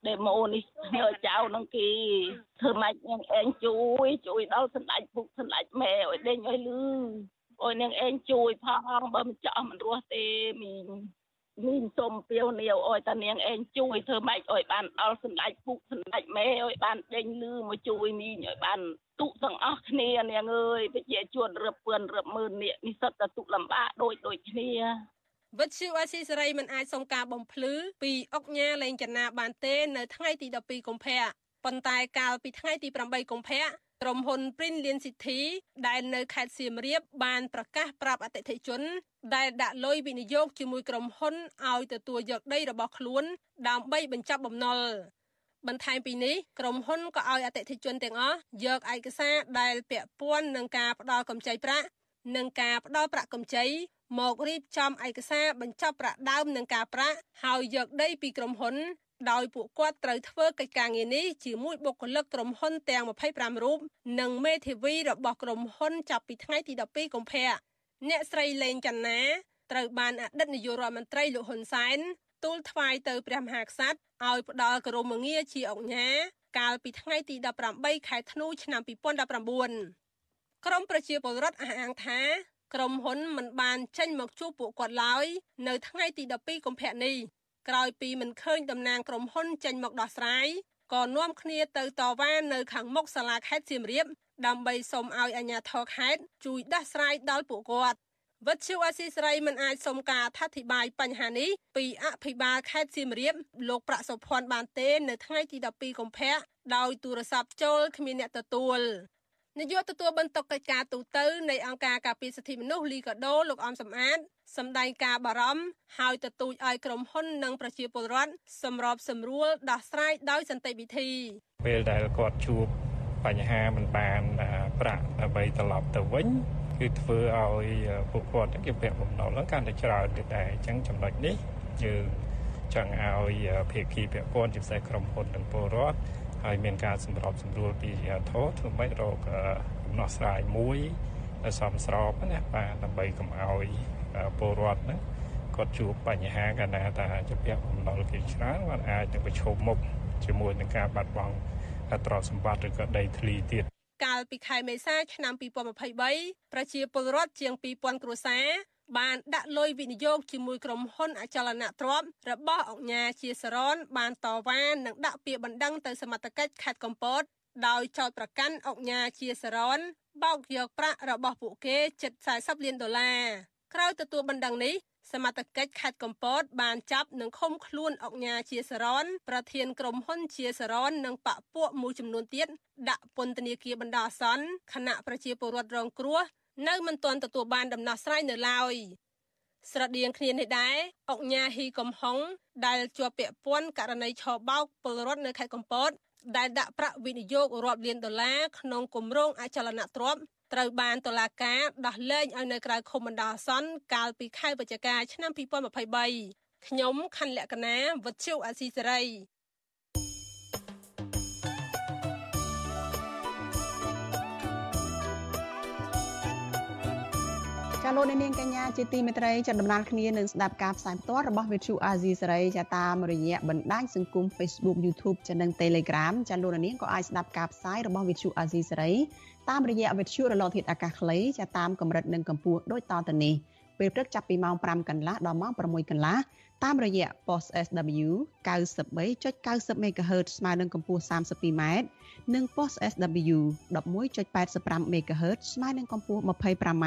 ដេម៉ូនេះញើចៅនឹងគេធ្វើម៉េចនឹងឯងជួយជួយដល់សម្ដេចពុកសម្ដេចម៉ែឲ្យដេញឲ្យលឺ អូយនាងឯងជួយផងបើមិនចោះមិនរស់ទេមីងមីងសុំពាវនាវអយតានាងឯងជួយធ្វើម៉េចអយបានដល់សម្ដេចពុកសម្ដេចម៉ែអយបានដេញលឺមកជួយមីងអយបានទុកទាំងអស់គ្នានាងអើយប្រជាជនរឹបពឿនរឹបម៉ឺននេះនេះសិតតែទុកលំបាកដូចដូចគ្នាវិទ្យុអស៊ីសេរីមិនអាចសុំការបំភ្លឺពីអុកញ៉ាលេងចនាបានទេ នៅថ្ងៃទី12កុម្ភៈប៉ុន្តែកាលពីថ្ងៃទី8កុម្ភៈ ក្រុមហ៊ុន Brilliant City ដែលនៅខេត្តសៀមរាបបានប្រកាសប្រាប់អតិថិជន ដែលដាក់លុយវិនិយោគជាមួយក្រុមហ៊ុនឲ្យទទួលយកដីរបស់ខ្លួន ដើម្បីបញ្ចប់បំណុលបន្ថែមពីនេះក្រុមហ៊ុនក៏ឲ្យអតិថិជនទាំងអស់យកឯកសារដែលពាក់ព័ន្ធនឹងការផ្ដល់កម្ចីប្រាក់និងការផ្ដល់ប្រាក់កម្ចីមករៀបចំឯកសារបញ្ចប់ប្រាក់ដើមនិងការប្រាក់ហើយយកដីពីក្រុមហ៊ុន ដោយពួកគាត់ត្រូវធ្វើកិច្ចការងារនេះជាមួយបុគ្គលិកក្រុមហ៊ុនទាំង25រូបនិងមេធាវីរបស់ក្រុមហ៊ុនចាប់ពីថ្ងៃទី12កុម្ភៈអ្នកស្រីលេងចន្ទាត្រូវបានអតីតនាយករដ្ឋមន្ត្រីលោកហ៊ុនសែនទូលថ្វាយទៅព្រះមហាក្សត្រឲ្យផ្ដល់គោរមងារជាអង្គញាកាលពីថ្ងៃទី18ខែធ្នូឆ្នាំ2019ក្រមប្រជាពលរដ្ឋអះអាងថាក្រុមហ៊ុនមិនបានចេញមកជួបពួកគាត់ឡើយនៅថ្ងៃទី12កុម្ភៈនេះ ក្រោយពីមិនឃើញតំណាងក្រុមហ៊ុនចេញមកដោះស្រាយក៏នាំគ្នាទៅតវ៉ានៅខាងមុខសាលាខេត្តសៀមរាបដើម្បីសុំឲ្យអាជ្ញាធរខេត្តជួយដោះស្រាយដល់ពួកគាត់វិទ្យុអស៊ីសេរីមិនអាចសុំការអធិប្បាយបញ្ហានេះពីអភិបាលខេត្តសៀមរាបលោកប្រាក់សុភ័ណ្ឌបានទេ នៅថ្ងៃទី12កុម្ភៈដោយទូរស័ព្ទចូលគ្មានអ្នកទទួល នាយកទទួលបន្ទុកកិច្ចការទូតនៃអង្គការការពារសិទ្ធិមនុស្សលីកាដូលោកអំសំអាតសម្ដែងការបារម្ភហើយទទូចឲ្យក្រុមហ៊ុននិងប្រជាពលរដ្ឋសម្របសម្រួលដោះស្រាយដោយសន្តិវិធីពេលដែលគាត់ជួបបញ្ហាមិនបានប្រាក់ដើម្បីត្រឡប់ទៅវិញគឺធ្វើឲ្យពួកគាត់គេពាក់បំណុលហ្នឹងកាន់តែច្រើនទៀតដែរអញ្ចឹងចំណុចនេះយើងចង់ឲ្យភាគីពាក់ព័ន្ធជាពិសេសក្រុមហ៊ុននិងពលរដ្ឋ ហើយមានការសម្របសម្រួលពីអាធរធ្វើម៉េចរកដំណោះស្រាយមួយដែលសមស្របណាបាទដើម្បីកុំឲ្យពលរដ្ឋហ្នឹងគាត់ជួបបញ្ហាកាលណាថាជាពាក់បំណុលគេច្រើនគាត់អាចនឹងប្រឈមមុខជាមួយនឹងការបាត់បង់ទ្រព្យសម្បត្តិឬក៏ដីធ្លីទៀតកាលពីខែមេសាឆ្នាំ2023ប្រជាពលរដ្ឋជាង2000គ្រួសារ បានដាក់លុយវិនិយោគជាមួយក្រុមហ៊ុនអចលនទ្រព្យរបស់អង្គញាជាសរនបានតវ៉ានិងដាក់ពាក្យបណ្ដឹងទៅសមត្ថកិច្ចខេត្តកំពតដោយចោទប្រកាន់អង្គញាជាសរនបោកយកប្រាក់របស់ពួកគេជិត40លានដុល្លារក្រោយទទួលបណ្ដឹងនេះសមត្ថកិច្ចខេត្តកំពតបានចាប់និងឃុំខ្លួនអង្គញាជាសរនប្រធានក្រុមហ៊ុនជាសរននិងបពពួកមួយចំនួនទៀតដាក់ពន្ធនាគារបណ្ដោះអាសន្នខណៈប្រជាពលរដ្ឋរងគ្រោះ នៅមិនទាន់ទទួលបានដំណោះស្រាយនៅឡើយស្រដៀងគ្នានេះដែរអុកញ៉ាហ៊ីកំហុងដែលជាប់ពាក់ព័ន្ធករណីឆបោកពលរដ្ឋនៅខេត្តកំពតដែលដាក់ប្រាក់វិនិយោគរាប់លានដុល្លារក្នុងគម្រោងអចលនទ្រព្យត្រូវបានតុលាការដោះលែងឲ្យនៅក្រៅឃុំបណ្ដោះអាសន្នកាលពីខែវិច្ឆិកាឆ្នាំ2023ខ្ញុំខណ្ឌលក្ខណាវុទ្ធុអាស៊ីសេរី ចាលោកនាងកញ្ញាជាទីមេត្រីចាដំណើរគ្នានឹងស្ដាប់ការផ្សាយផ្ទាល់របស់ Vithu Azizi សេរីចាតាមរយៈបណ្ដាញសង្គម Facebook YouTube ចានិង Telegram ចាលោកនាងក៏អាចស្ដាប់ការផ្សាយរបស់ Vithu Azizi សេរីតាមរយៈវិទ្យុរលកធាតុអាកាសខ្លីចាតាមកម្រិតនិងកម្ពស់ដូចតទៅនេះពេលព្រឹកចាប់ពីម៉ោង5កន្លះដល់ម៉ោង6កន្លះតាមរយៈ post SW 93.90 MHz ស្មើនឹងកម្ពស់ 32m និង post SW 11.85 MHz ស្មើនឹងកម្ពស់ 25m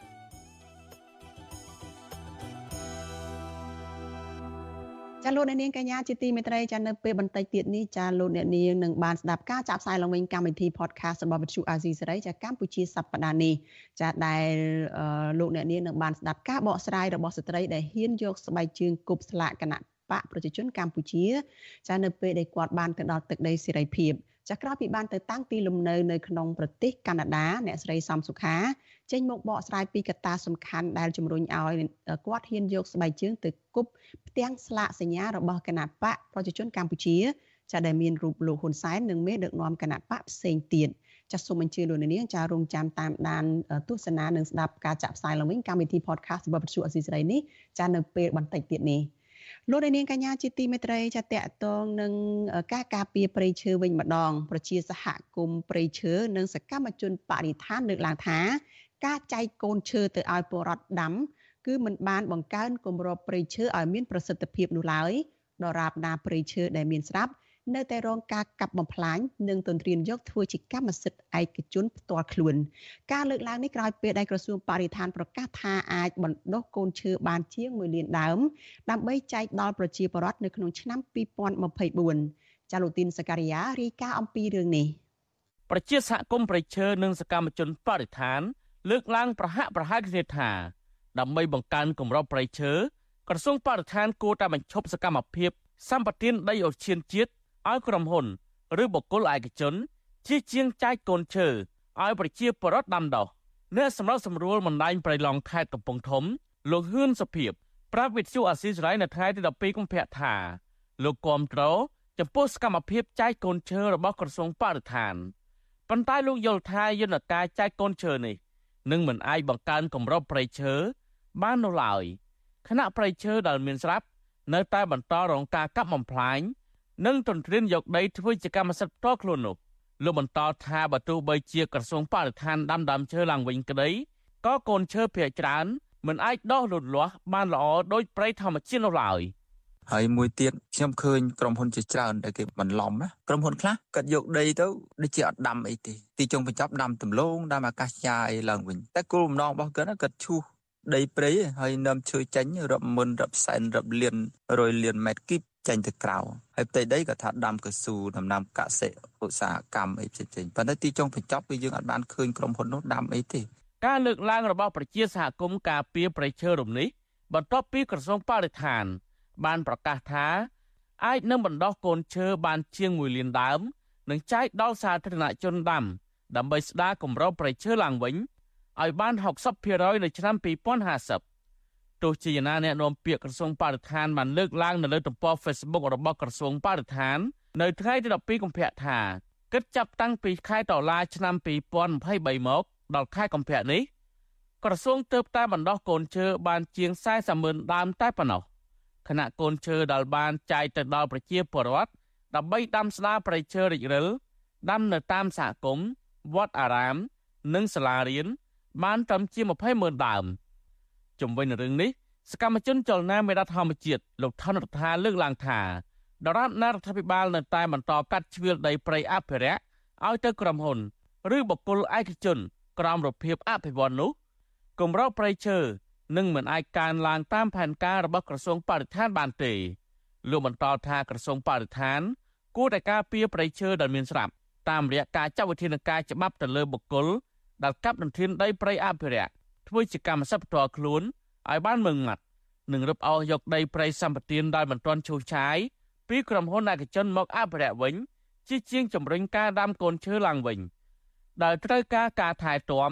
ចាលោកអ្នកនាងកញ្ញាជាទីមេត្រីចានៅពេលបន្តិចទៀតនេះចាលោកអ្នកនាងនឹងបានស្ដាប់ការចាក់ផ្សាយឡើងវិញកម្មវិធី podcast របស់វិទ្យុអាស៊ីសេរីចាកម្ពុជាសប្តាហ៍នេះចាដែលលោកអ្នកនាងនឹងបានស្ដាប់ការបកស្រាយរបស់ស្ត្រីដែលហ៊ានយកស្បែកជើងគប់ស្លាកគណៈបកប្រជាជនកម្ពុជា ចានៅពេលដែលគាត់បានទៅដល់ទឹកដីសេរីភាព ចាក្រោយពីបានទៅតាំងទីលំនៅនៅក្នុងប្រទេសកាណាដាអ្នកស្រីសំសុខាចេញមកបកស្រាយពីកត្តាសំខាន់ដែលជំរុញឲ្យគាត់ហ៊ានយកស្បែកជើងទៅគប់ផ្ទាំងស្លាកសញ្ញារបស់គណៈបកប្រជាជនកម្ពុជាចាដែលមានរូបលោកហ៊ុនសែននិងមេដឹកនាំគណៈបកផ្សេងទៀតចាសសូមអញ្ជើញលោកនាងចារងចាំតាមដានទស្សនានិងស្ដាប់ការចាក់ផ្សាយឡើងវិញកម្មវិធី podcast របស់វិទ្យុអស៊ីសេរីនេះចានៅពេលបន្តិចទៀតនេះ លោកនាងកញ្ញាជាទីមេត្រីចាតកតងនឹងការការពារព្រៃឈើវិញម្ដង ប្រជាសហគមន៍ព្រៃឈើនិងសកម្មជនបរិស្ថានលើកឡើងថា ការចែកកូនឈើទៅឲ្យពលរដ្ឋដាំគឺមិនបានបង្កើនគម្របព្រៃឈើឲ្យមានប្រសិទ្ធភាពនោះឡើយដរាបណាព្រៃឈើដែលមានស្រាប់ នៅតែរងការកាប់បំផ្លាញនិងទន្ទ្រានយកធ្វើជាកម្មសិទ្ធិឯកជនផ្ទាល់ខ្លួន ការលើកឡើងនេះក្រោយពេលដែលក្រសួងបរិស្ថានប្រកាសថាអាចបណ្ដុះកូនឈើបានជាង1លានដើមដើម្បីចែកដល់ប្រជាពលរដ្ឋនៅក្នុងឆ្នាំ2024ចាលូទីនសការីយ៉ារាយការណ៍អំពីរឿងនេះប្រជាសហគមន៍ប្រៃឈើនិងសកម្មជនបរិស្ថាន លើកឡើងប្រហាក់ប្រហែលគ្នាថាដើម្បីបង្កើនគម្របប្រៃឈើក្រសួងបរិស្ថានគួរតែបញ្ឈប់សកម្មភាពសម្បទានដីអូសឈានជាតិ ឲ្យក្រុមហ៊ុន ឬបុគ្គលឯកជនជាជាងចែកកូនឈើឲ្យប្រជាពលរដ្ឋដាំដុះអ្នកសម្រាប់សម្រួលបណ្ដាញប្រៃឡង់ខេត្តកំពង់ធំ លោកហ៊ឿនសុភិបប្រាប់វិទ្យុអាស៊ីសេរីនៅថ្ងៃទី12កុម្ភៈថាលោកគាំទ្រចំពោះសកម្មភាពចែកកូនឈើរបស់ក្រសួងបរិស្ថានប៉ុន្តែលោកយល់ថាយន្តការចែកកូនឈើនេះនឹងមិនអាចបង្កើនគម្របព្រៃឈើបាននោះឡើយគណៈព្រៃឈើដែលមានស្រាប់នៅតែបន្តរងការកាប់បំផ្លាញ និងទន្ទ្រានយកដីធ្វើជាកម្មសិទ្ធិផ្ទាល់ខ្លួននោះលោកបន្តថាបើទោះបីជាក្រសួងបរិស្ថានដាំដើមឈើឡើងវិញក្តីក៏កូនឈើភាគច្រើនមិនអាចដុះលូតលាស់បានល្អដោយព្រៃធម្មជាតិនោះឡើយហើយមួយទៀតខ្ញុំឃើញក្រុមហ៊ុនជាច្រើនដែលគេបន្លំណាក្រុមហ៊ុនខ្លះគាត់យកដីទៅដូចជាអត់ដាំអីទេទីចុងបញ្ចប់ដាំដំឡូងដាំអាកាសយ៉ាអីឡើងវិញតែគោលបំណងរបស់គាត់គាត់ឈូស ដីព្រៃហើយនាំឈើចេញរាប់ម៉ឺនរាប់សែនរាប់លានរយលានម៉ែត្រគីបចេញទៅក្រៅហើយផ្ទៃដីក៏ថាដាំកស៊ូដំណាំកសិឧស្សាហកម្មអីផ្សេងៗប៉ុន្តែទីចុងបញ្ចប់គឺយើងអាចបានឃើញក្រុមហ៊ុននោះដាំអីទេការលើកឡើងរបស់ប្រជាសហគមន៍ការពារប្រៃឈើរំនេះបន្ទាប់ពីក្រសួងបរិស្ថាន បានប្រកាសថាអាចនឹងបណ្ដោះកូនឈើបានជាង1លានដើមនិងចែកដល់សាធារណជនដាំដើម្បីស្ដារគម្របប្រៃឈើឡើងវិញ ឲ្យបាន60%នៅឆ្នាំ2050ទោះជាយ៉ាងណាអ្នកនាំពាក្យក្រសួងបរិស្ថានបានលើកឡើងនៅលើទំព័រ Facebook របស់ក្រសួងបរិស្ថាន នៅថ្ងៃទី12កុម្ភៈថាគិតចាប់តាំងពីខែតុលាឆ្នាំ2023មកដល់ខែកុម្ភៈនេះក្រសួងទើបតែបណ្ដោះកូនឈើបានជាង40ម៉ឺនដើមតែប៉ុណ្ណោះខណៈកូនឈើដែលបានចែកទៅដល់ប្រជាពលរដ្ឋដើម្បីដាំស្ដារប្រៃឈើរិចរិលដាំនៅតាមសហគមន៍វត្តអារាម និងសាលារៀន បានត្រឹមជា20ម៉ឺនដើម។ជំវិញនឹងរឿងនេះសកម្មជនចលនាមេដាធម្មជាតិលោកថនរដ្ឋាលើកឡើងថាដរាបណារដ្ឋាភិបាលនៅតែបន្តកាត់ជ្រៀលដីព្រៃអភិរក្សឲ្យទៅក្រុមហ៊ុន ឬបុគ្គលឯកជន ក្រោមរបៀបអភិវឌ្ឍនោះគម្របព្រៃឈើនឹងមិនអាចកើនឡើងតាមផែនការរបស់ក្រសួងបរិស្ថានបានទេលោកបន្តថាក្រសួងបរិស្ថាន គួរតែការពារព្រៃឈើដែលមានស្រាប់តាមរយៈការចាត់វិធានការច្បាប់ទៅលើបុគ្គល ដែលកាប់ដណ្ធានដីព្រៃអភិរក្សធ្វើជាកម្មសិទ្ធិផ្ទាល់ខ្លួនឲ្យបានម៉ឺងម៉ាត់និងរឹបអូសយកដីព្រៃសម្បត្តិដែលមិនទាន់ឈូសឆាយពីក្រុមហ៊ុនឯកជនមកអភិរក្សវិញជាជាងជំរុញការដាំកូនឈើឡើងវិញដែលត្រូវការការថែទាំ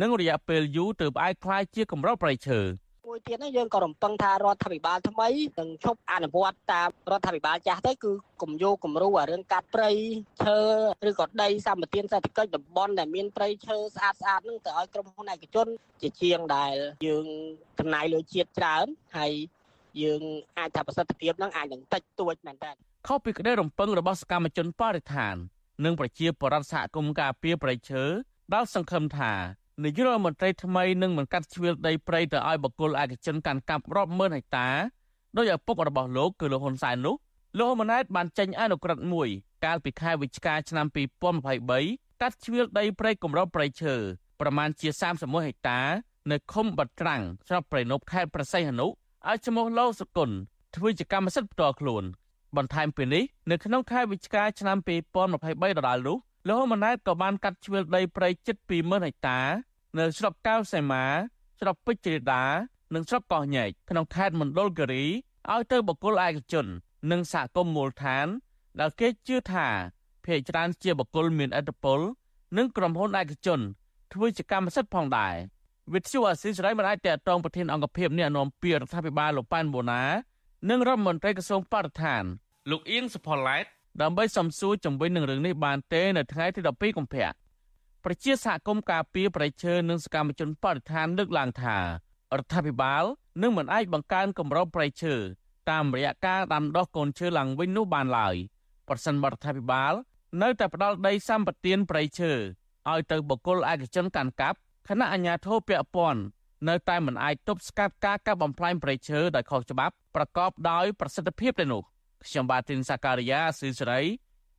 និងរយៈពេលយូរទើបអាចคล้ายជាកម្រព្រៃឈើ មួយទៀតហ្នឹងយើងក៏រំពឹងថារដ្ឋាភិបាលថ្មីនឹងឈប់អនុវត្តតាមរដ្ឋាភិបាលចាស់ទៅគឺគំយោគំរូអារឿងកាត់ព្រៃឈើឬក៏ដីសម្បត្តិសេដ្ឋកិច្ចតំបន់ដែលមានព្រៃឈើស្អាតស្អាតហ្នឹងទៅឲ្យក្រុមហ៊ុនឯកជន ជាជាងដែលយើងចំណាយលុយជាតិច្រើនហើយយើងអាចថាប្រសិទ្ធភាពហ្នឹងអាចនឹងតិចតួចមែនតើខុសពីក្តីរំពឹងរបស់សកម្មជនបរិស្ថាន និងប្រជាពលរដ្ឋសហគមន៍ការពារប្រៃឈើដែលសង្ឃឹមថា នាយករដ្ឋមន្ត្រីថ្មីនឹងមិនកាត់ជ្រឿលដីព្រៃទៅឲ្យបកគលឯកជនកាន់កាប់រាប់ម៉ឺនហិកតាដោយឪពុករបស់លោកគឺលោកហ៊ុនសែននោះលោកហ៊ុនម៉ាណែតបានចេញអនុក្រឹត្យមួយកាលពីខែវិច្ឆិកាឆ្នាំ2023កាត់ជ្រឿលដីព្រៃគម្របព្រៃឈើប្រមាណជា31ហិកតា នៅឃុំបាត់ត្រាំងស្រុកព្រៃនប់ខេត្តប្រស័យហនុឲ្យឈ្មោះលោកសុគន្ធធ្វើជាកម្មសិទ្ធិផ្ទាល់ខ្លួនបន្ថែមពីនេះនៅក្នុងខែវិច្ឆិកាឆ្នាំ2023ដដែលនោះលោកហ៊ុនម៉ាណែតក៏បានកាត់ជ្រឿលដីព្រៃជិត20000ហិកតា នៅស្រុកកៅសីមា ស្រុកពេជ្រដា និងស្រុកកោះញែកក្នុងខេត្តមណ្ឌលគិរីឲ្យទៅបកគលឯកជន និងសហគមន៍មូលដ្ឋាន ដែលគេជឿថាភេកច្រើនជាបកគលមានឥទ្ធិពលនិងក្រុមហ៊ុនឯកជនធ្វើជាកម្មសិទ្ធិផងដែរវិទ្យុអាស៊ីសេរីមិនអាចតតងប្រធានអង្គភិបអ្នកនាំពាក្យរដ្ឋាភិបាលលោកប៉ែនបូណា និងរដ្ឋមន្ត្រីក្រសួងបរិស្ថាន លោកអៀងសុផល្លែតដើម្បីសំសួរជំវិញនឹងរឿងនេះបានទេនៅថ្ងៃទី12កុម្ភៈ ប្រជាសហគមន៍ការពារប្រៃឈើនិងសកម្មជនបរិស្ថានលើកឡើងថារដ្ឋាភិបាលនឹងមិនអាចបង្កើនគម្របប្រៃឈើតាមរយៈការដាំដុះកូនឈើឡើងវិញនោះបានឡើយប្រសិនបរដ្ឋាភិបាល នៅតែផ្ដាល់ដីសម្បត្តិព្រៃឈើឲ្យទៅបុគ្គលឯកជនកាន់កាប់ខណៈអាជ្ញាធរពាក់ព័ន្ធនៅតែមិនអាចទប់ស្កាត់ការកាប់បំផ្លាញព្រៃឈើដោយខុសច្បាប់ប្រកបដោយប្រសិទ្ធភាពទេនោះខ្ញុំបាទទីនសាការីយ៉ាស៊ីសេរី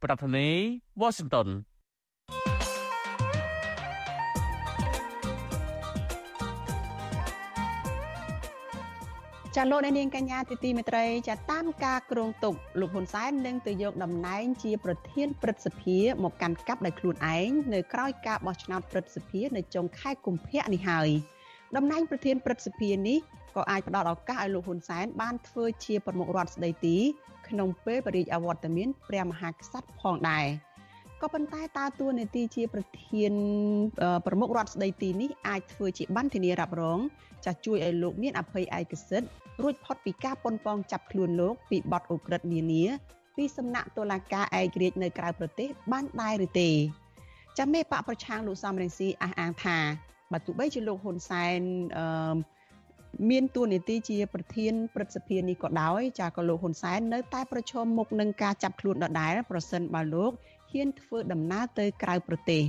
ប្រធានាធិបតី Washington ចាលោកអ្នកនាងកញ្ញាទីទីមេត្រីចាតាមការគ្រងទុកលោកហ៊ុនសែននឹងទៅយកតំណែងជាប្រធានព្រឹទ្ធសភាមកកាន់កាប់ដោយខ្លួនឯងនៅក្រៅការបោះឆ្នោតព្រឹទ្ធសភានៅចុងខែកុម្ភៈនេះហើយតំណែងប្រធានព្រឹទ្ធសភានេះក៏អាចផ្ដល់ឱកាសឲ្យលោកហ៊ុនសែនបានធ្វើជាប្រមុខរដ្ឋស្ដីទីក្នុងពេលបរិយាអវត្តមានព្រះមហាក្សត្រផងដែរ ក៏ប៉ុន្តែតើតួនាទីជាប្រធានប្រមុខរដ្ឋស្ដីទីនេះអាចធ្វើជាបានធានារ៉ាប់រងចាស់ជួយឲ្យលោកមានអភ័យឯកសិទ្ធិរួចផុតពីការប៉ុនប៉ងចាប់ខ្លួនលោកពីបទអូក្រិដ្ឋនានាពីសំណាក់តុលាការឯករាជ្យនៅក្រៅប្រទេសបានដែរឬទេចាំមេបកប្រឆាំងលោកសំរងស៊ីអះអាងថាបើទោះបីជាលោកហ៊ុនសែនអឺមានតួនាទីជាប្រធានព្រឹទ្ធសភានេះក៏ដោយចាក៏លោកហ៊ុនសែននៅតែប្រឈមមុខនឹងការចាប់ខ្លួនដដែលប្រសិនបើលោក ហ៊ានធ្វើដំណើរទៅក្រៅប្រទេស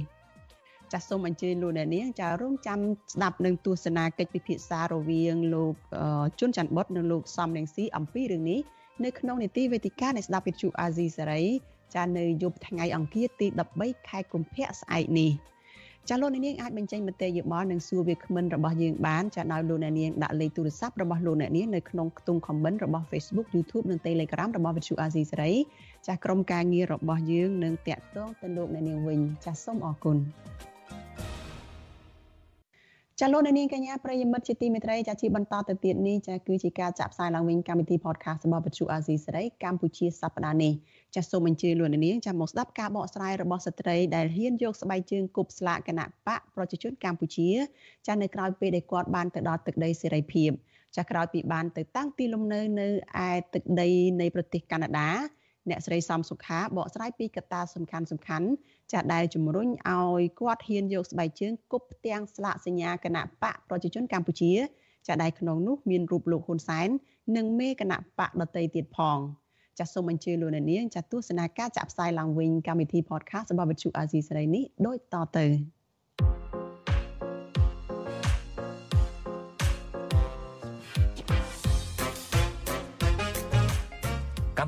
ចាសសូមអញ្ជើញលោកអ្នកនាងចារងចាំស្ដាប់នឹងទស្សនាកិច្ចពិភាក្សារវាងលោកជុនច័ន្ទបុតនិងលោកសំរងស៊ីអំពីរឿងនេះនៅក្នុងនីតិវេទិកានៃស្ដាប់វិទ្យុអាស៊ីសេរីចានៅយប់ថ្ងៃអង្គារទី13ខែកុម្ភៈស្អែកនេះ ចាលោកអ្នកនាងអាចបញ្ចេញមតិយោបល់និងសួរវាគ្មិនរបស់យើងបានចាដោយលោកអ្នកនាងដាក់លេខទូរស័ព្ទរបស់លោកអ្នកនាងនៅក្នុងខ្ទង់ comment របស់ Facebook YouTube និង Telegram របស់វិទ្យុអាស៊ីសេរីចាក្រុមការងាររបស់យើងនឹងតាក់ទងទៅលោកអ្នកនាងវិញចាសូមអរគុណ ចាលោកនាងកញ្ញាប្រិយមិត្តជាទីមេត្រីចាជាបន្តទៅទៀតនេះចាគឺជាការចាក់ផ្សាយឡើងវិញកម្មវិធី podcast របស់វិទ្យុអាស៊ីសេរីកម្ពុជាសប្តាហ៍នេះចាសូមអញ្ជើញលោកនាងចាមកស្ដាប់ការបកស្រាយរបស់ស្ត្រីដែលហ៊ានយកស្បែកជើងគប់ស្លាកគណៈបកប្រជាជនកម្ពុជាចានៅក្រៅពេលដែលគាត់បានទៅដល់ទឹកដីសេរីភាពចាក្រោយពីបានទៅតាំងទីលំនៅនៅឯទឹកដីនៃប្រទេសកាណាដា អ្នកស្រីសំសុខាបកស្រាយពីកត្តាសំខាន់សំខាន់ចាស់ដែលជំរុញឲ្យគាត់ហ៊ានយកស្បែកជើងគប់ផ្ទាំងស្លាកសញ្ញាគណៈបកប្រជាជនកម្ពុជាចាស់ដែលក្នុងនោះមានរូបលោកហ៊ុនសែននិងមេគណៈបកដតីទៀតផងចាសសូមអញ្ជើញលោកអ្នកនាងចាសទស្សនាការចាក់ផ្សាយឡើងវិញកម្មវិធី podcast របស់វិទ្យុអាស៊ីសេរីនេះដូចតទៅ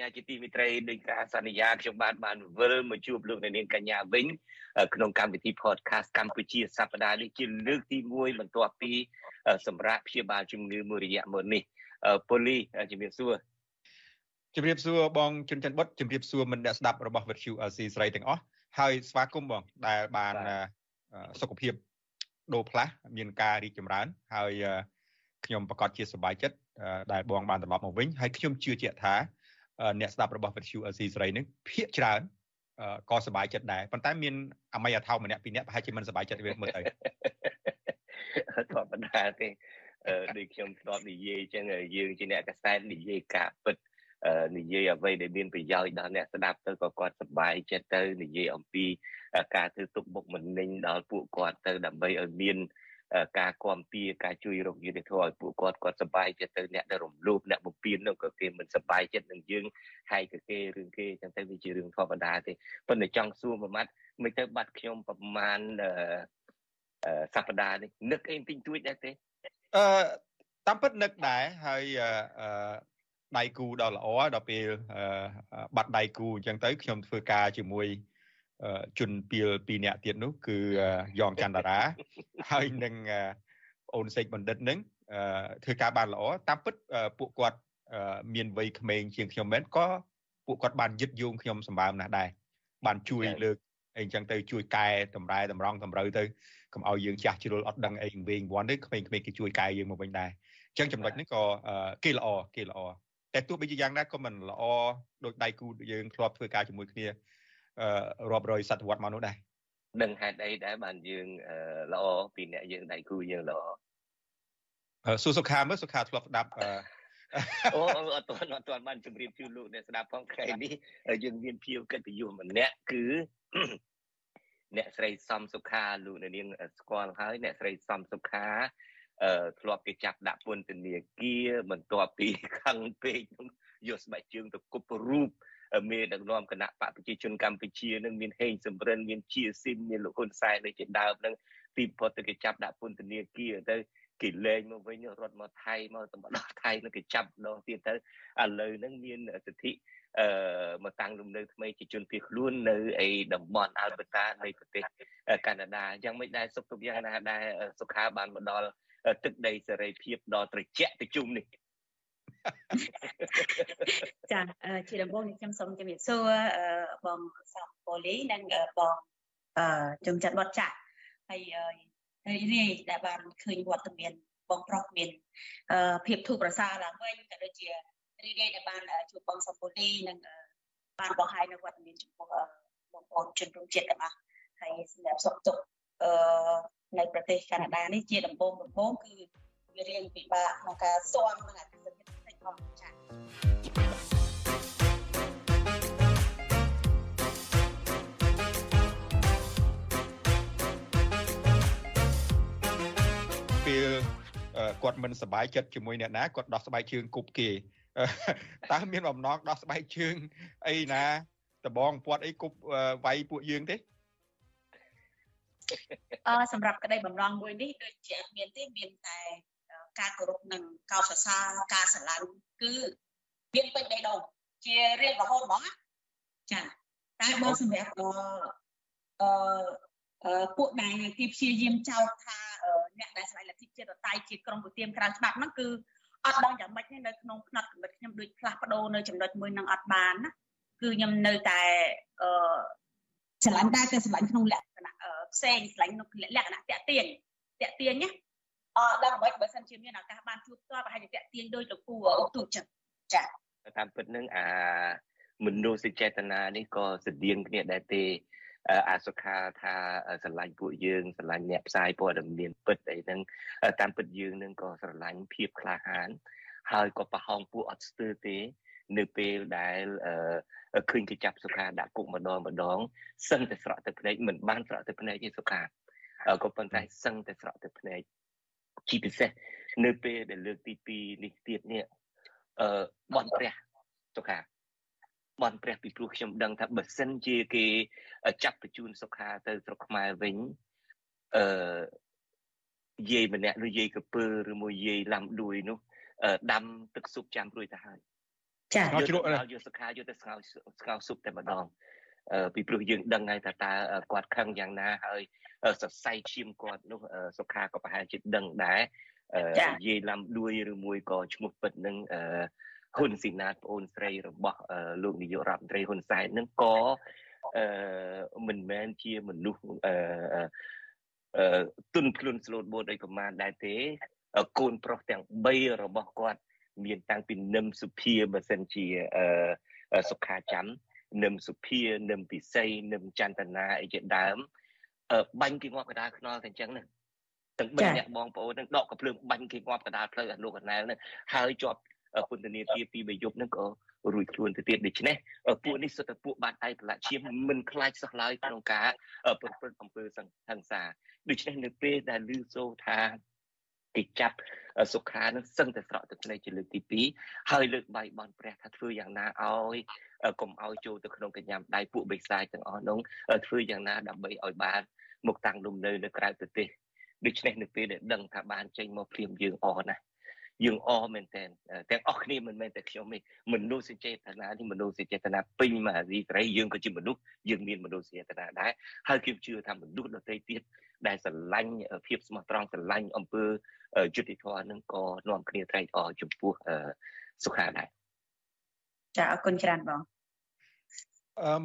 ញ្ញាជាទីមេត្រីដោយការសន្យាខ្ញុំបាទបានវិលមកជួបលោកអ្នកនាងកញ្ញាវិញក្នុងកម្មវិធី podcast កម្ពុជាសប្តាហ៍នេះជាលើកទី1បន្ទាប់ពី សម្រាប់ព្យាបាលជំងឺមួយរយៈមុននេះប៉ូលីជំរាបសួរជំរាបសួរបងជុនច័ន្ទបុតជំរាបសួរមិត្តអ្នកស្ដាប់របស់វិទ្យុអស៊ីសេរីទាំងអស់ហើយស្វាគមន៍បងដែលបានសុខភាពដូរផ្លាស់មានការរីកចម្រើនហើយខ្ញុំប្រកាសជាសប្បាយចិត្តដែលបងបានត្រឡប់មកវិញហើយខ្ញុំជឿជាក់ថា អ្នកស្ដាប់របស់វិទ្យុអស៊ីសេរីនឹងភាកច្រើនក៏សប្បាយចិត្តដែរប៉ុន្តែមានអម័យអថោម្នាក់ពីរនាក់ប្រហែលជាមិនសប្បាយចិត្តវាមើលទៅធម្មតាទេដូចខ្ញុំធ្លាប់និយាយអញ្ចឹងយើងជាអ្នកកសែតនិយាយការពិតនិយាយអ្វីដែលមានប្រយោជន៍ដល់អ្នកស្ដាប់ទៅក៏គាត់សប្បាយចិត្តទៅនិយាយអំពីការធ្វើទុកបុកម្នេញដល់ពួកគាត់ទៅដើម្បីឲ្យមាន ការគាំពៀការជួយរកយុទ្ធធម៌ឲ្យពួកគាត់គាត់សប្បាយចិត្តទៅអ្នកដែលរំលោភអ្នកបំពេញនោះក៏គេមិនសប្បាយចិត្តនឹងយើងហើយក៏គេរឿងគេចឹងទៅវាជារឿងធម្មតាទេប៉ុន្តែចង់សួរមួយម៉ាត់មិនទៅបាត់ខ្ញុំប្រហែលសប្តាហ៍នេះនឹកអីបន្តិចតួចដែរទេអឺតាមពិតនឹកដែរហើយអឺដៃគូដ៏ល្អដល់ពេលបាត់ដៃគូអញ្ចឹងទៅខ្ញុំធ្វើការជាមួយ ជនពីលពីរនាក់ទៀតនោះគឺយ៉ងច័ន្ទតារាហើយនឹងអូនសេកបណ្ឌិតនឹងធ្វើការបានល្អតាមពិតពួកគាត់មានវ័យក្មេងជាងខ្ញុំមែនក៏ពួកគាត់បានយឹតយងខ្ញុំសម្បើមណាស់ដែរបានជួយលើកអីចឹងទៅជួយកែតម្រែតម្រង់តម្រូវទៅកុំឲ្យយើងចាស់ជ្រុលអត់ដឹងអីវិញវ័នទេក្មេងៗគេជួយកែយើងមកវិញដែរអញ្ចឹងចំណុចនេះក៏គេល្អគេល្អតែទោះបីជាយ៉ាងណាក៏មិនល្អដោយដៃគូយើងធ្លាប់ធ្វើការជាមួយគ្នា រាប់រយសតវត្សមកនោះដែរដឹងហេតុអីដែរបានយើងល្អពីអ្នកយើងដៃគូយើងល្អសួរសុខាមើលសុខាធ្លាប់ស្ដាប់អូអត់ទាន់អត់ទាន់បានជម្រាបជូនលោកអ្នកស្ដាប់ផងថ្ងៃនេះយើងមានភៀវកិត្តិយសម្នាក់គឺអ្នកស្រីសំសុខាលោកនាងស្គាល់ហើយអ្នកស្រីសំសុខាអឺធ្លាប់គេចាប់ដាក់ពន្ធនាគារបន្ទាប់ពីខឹងពេកយកស្បែកជើងទៅគប់រូប មេដឹកនាំគណៈបកប្រជាជនកម្ពុជានឹងមានហេងសំរិនមានជាស៊ីមមានលោកហ៊ុនសែនដូចជាដើមនឹងទីបំផុតទៅគេចាប់ដាក់ពន្ធនាគារទៅគេលែងមកវិញរត់មកថៃមកទៅម្ដងថៃនឹងគេចាប់ម្ដងទៀតទៅឥឡូវហ្នឹងមានសិទ្ធិអឺមកតាំងលំនៅថ្មីជាជនភៀសខ្លួននៅឯតំបន់អាល់បឺតានៃប្រទេសកាណាដាយ៉ាងមិនដែរសុខទុក្ខយ៉ាងណាដែរសុខាបានមកដល់ទឹកដីសេរីភាពដ៏ត្រជាក់ត្រជុំនេះ ចាជាដំបូងខ្ញុំសូមជំរាបសួរបងសំពូលីនិងបងជុំចាត់បត់ចាក់ហើយរីរាយដែលបានឃើញវត្តមានបងប្រុសមានភាពធូរប្រសើរឡើងវិញក៏ដូចជារីរាយដែលបានជួបបងសំពូលីនិងបានបង្ហាញនៅវត្តមានចំពោះបងប្អូនជនរួមជាតិទាំងអស់ហើយសម្រាប់សុខទុក្ខអឺនៅប្រទេសកាណាដានេះជាដំបូងដំបូងគឺវារៀងពិបាកក្នុងការស៊ាំនឹងអតិថិជនតិច ផងចា៎ពេលគាត់មិនសบายចិត្តជាមួយអ្នកណាគាត់ដោះស្បែកជើងគប់គេតើមានបំណងដោះស្បែកជើងអីណាដបងពាត់អីគប់វាយពួកយើងទេអឺសម្រាប់ក្តីបំណងមួយនេះដូចជាមានទេមានតែ ការគោរពនិងកោតសរសើរការស្រឡាញ់គឺមានពេញបេះដូងជារៀងរហូតហ្មងចាតែបើសម្រាប់អឺអឺពួកដែលគេព្យាយាមចោទថាអ្នកដែលស្វែងលទ្ធិជាតិតៃជាក្រុមប្រទៀមក្រៅច្បាប់ហ្នឹងគឺអត់ដឹងយ៉ាងម៉េចទេនៅក្នុងផ្នែកកំណត់ខ្ញុំដូចផ្លាស់ប្ដូរនៅចំណុចមួយនឹងអត់បានណាគឺខ្ញុំនៅតែអឺស្រឡាញ់តែតែស្រឡាញ់ក្នុងលក្ខណៈផ្សេងស្រឡាញ់ក្នុងលក្ខណៈតាក់ទាញតាក់ទាញណា អឺដល់មិនបើសិនជាមានឱកាសបានជួបផ្ទាល់ប្រហែលជាតាក់ទាញដោយលោកពូអូទូចឹងចាតាមពិតនឹងអាមនុស្សចេតនានេះក៏ស្តៀងគ្នាដែរទេអាសុខាថាស្រឡាញ់ពួកយើងស្រឡាញ់អ្នកផ្សាយព័ត៌មានពិតអីហ្នឹងតាមពិតយើងនឹងក៏ស្រឡាញ់ភាពក្លាហាន ហើយក៏ប្រហោងពួកអត់ស្ទើរទេ នៅពេលដែលឃើញគេចាប់សុខាដាក់គុកម្ដងម្ដងសឹងតែស្រក់ទឹកភ្នែកមិនបានស្រក់ទឹកភ្នែកទេសុខាក៏ប៉ុន្តែសឹងតែស្រក់ទឹកភ្នែក ជាពិសេសនៅពេលដែលលើកទី2នេះទៀតនេះអឺបនព្រះសុខាបនព្រះពីព្រោះខ្ញុំដឹងថាបើសិនជាគេចាប់បញ្ជូនសុខាទៅស្រុកខ្មែរវិញអឺយាយម្នាក់ឬយាយកពើឬមួយយាយឡាំដួយនោះដាំទឹកស៊ុបចាំរួចទៅហើយចាយកជ្រក់យកសុខាយកទៅស្ងោស្ងោស៊ុបតែម្ដង ពីព្រោះយើងដឹងហើយថាតើគាត់ខឹងយ៉ាងណាហើយសរសៃឈាមគាត់នោះសុខាក៏ប្រហែលជាដឹងដែរយាយឡាំដួយឬមួយក៏ឈ្មោះពិតនឹងហ៊ុនស៊ីណាតប្អូនស្រីរបស់លោកនាយករដ្ឋមន្ត្រីហ៊ុនសែននឹងក៏អឺមិនមែនជាមនុស្សអឺអឺទុនខ្លួនស្លូតបូតដោយប្រមាណដែរទេកូនប្រុសទាំង3របស់គាត់ មានតាំងពីនឹមសុភាបើសិនជាអឺសុខាច័ន្ទ នឹមសុភានឹមពិសីនឹមចន្ទនាអីជាដើមបាញ់គេងាប់កដាលខ្នល់តែអញ្ចឹងណាទាំង3អ្នកបងប្អូននឹងដកកភ្លើងបាញ់គេងាប់កដាលផ្លូវអនុកណែលនឹងហើយជាប់ពន្ធនាគារពីមួយយប់នឹងក៏រួចខ្លួនទៅទៀតដូច្នេះពួកនេះសុទ្ធតែពួកបាត់ឯប្រឡាក់ឈាមមិនខ្លាចសោះឡើយក្នុងការប្រព្រឹត្តអំពើសង្ហិង្សាដូច្នេះនៅពេលដែលឮសូរថា គេចាប់សុខានឹងសឹងតែស្រក់ទឹកភ្នែកជាលើកទី2ហើយលើកបាយបនព្រះថាធ្វើយ៉ាងណាឲ្យកុំឲ្យចូលទៅក្នុងកញ្ញាំដៃពួកបិសាចទាំងអស់នោះធ្វើយ៉ាងណាដើម្បីឲ្យបានមកតាំងលំនៅនៅក្រៅប្រទេសដូច្នេះនៅពេលដែលដឹងថាបានចេញមកព្រាមយើងអរណាស់ យើងអរមែនតើទាំងអស់គ្នាមិនមែនតែខ្ញុំទេមនុស្សចេតនានេះមនុស្សចេតនាពេញមកអាស៊ីសេរីយើងក៏ជាមនុស្សយើងមានមនុស្សចេតនាដែរហើយខ្ញុំជឿថាមនុស្សដទៃទៀតដែលស្រឡាញ់ភាពស្មោះត្រង់ស្រឡាញ់អំពើយុតិធម៌នឹងក៏នាំគ្នាត្រេកអរចំពោះសុខាដែរចាអរគុណច្រើនបង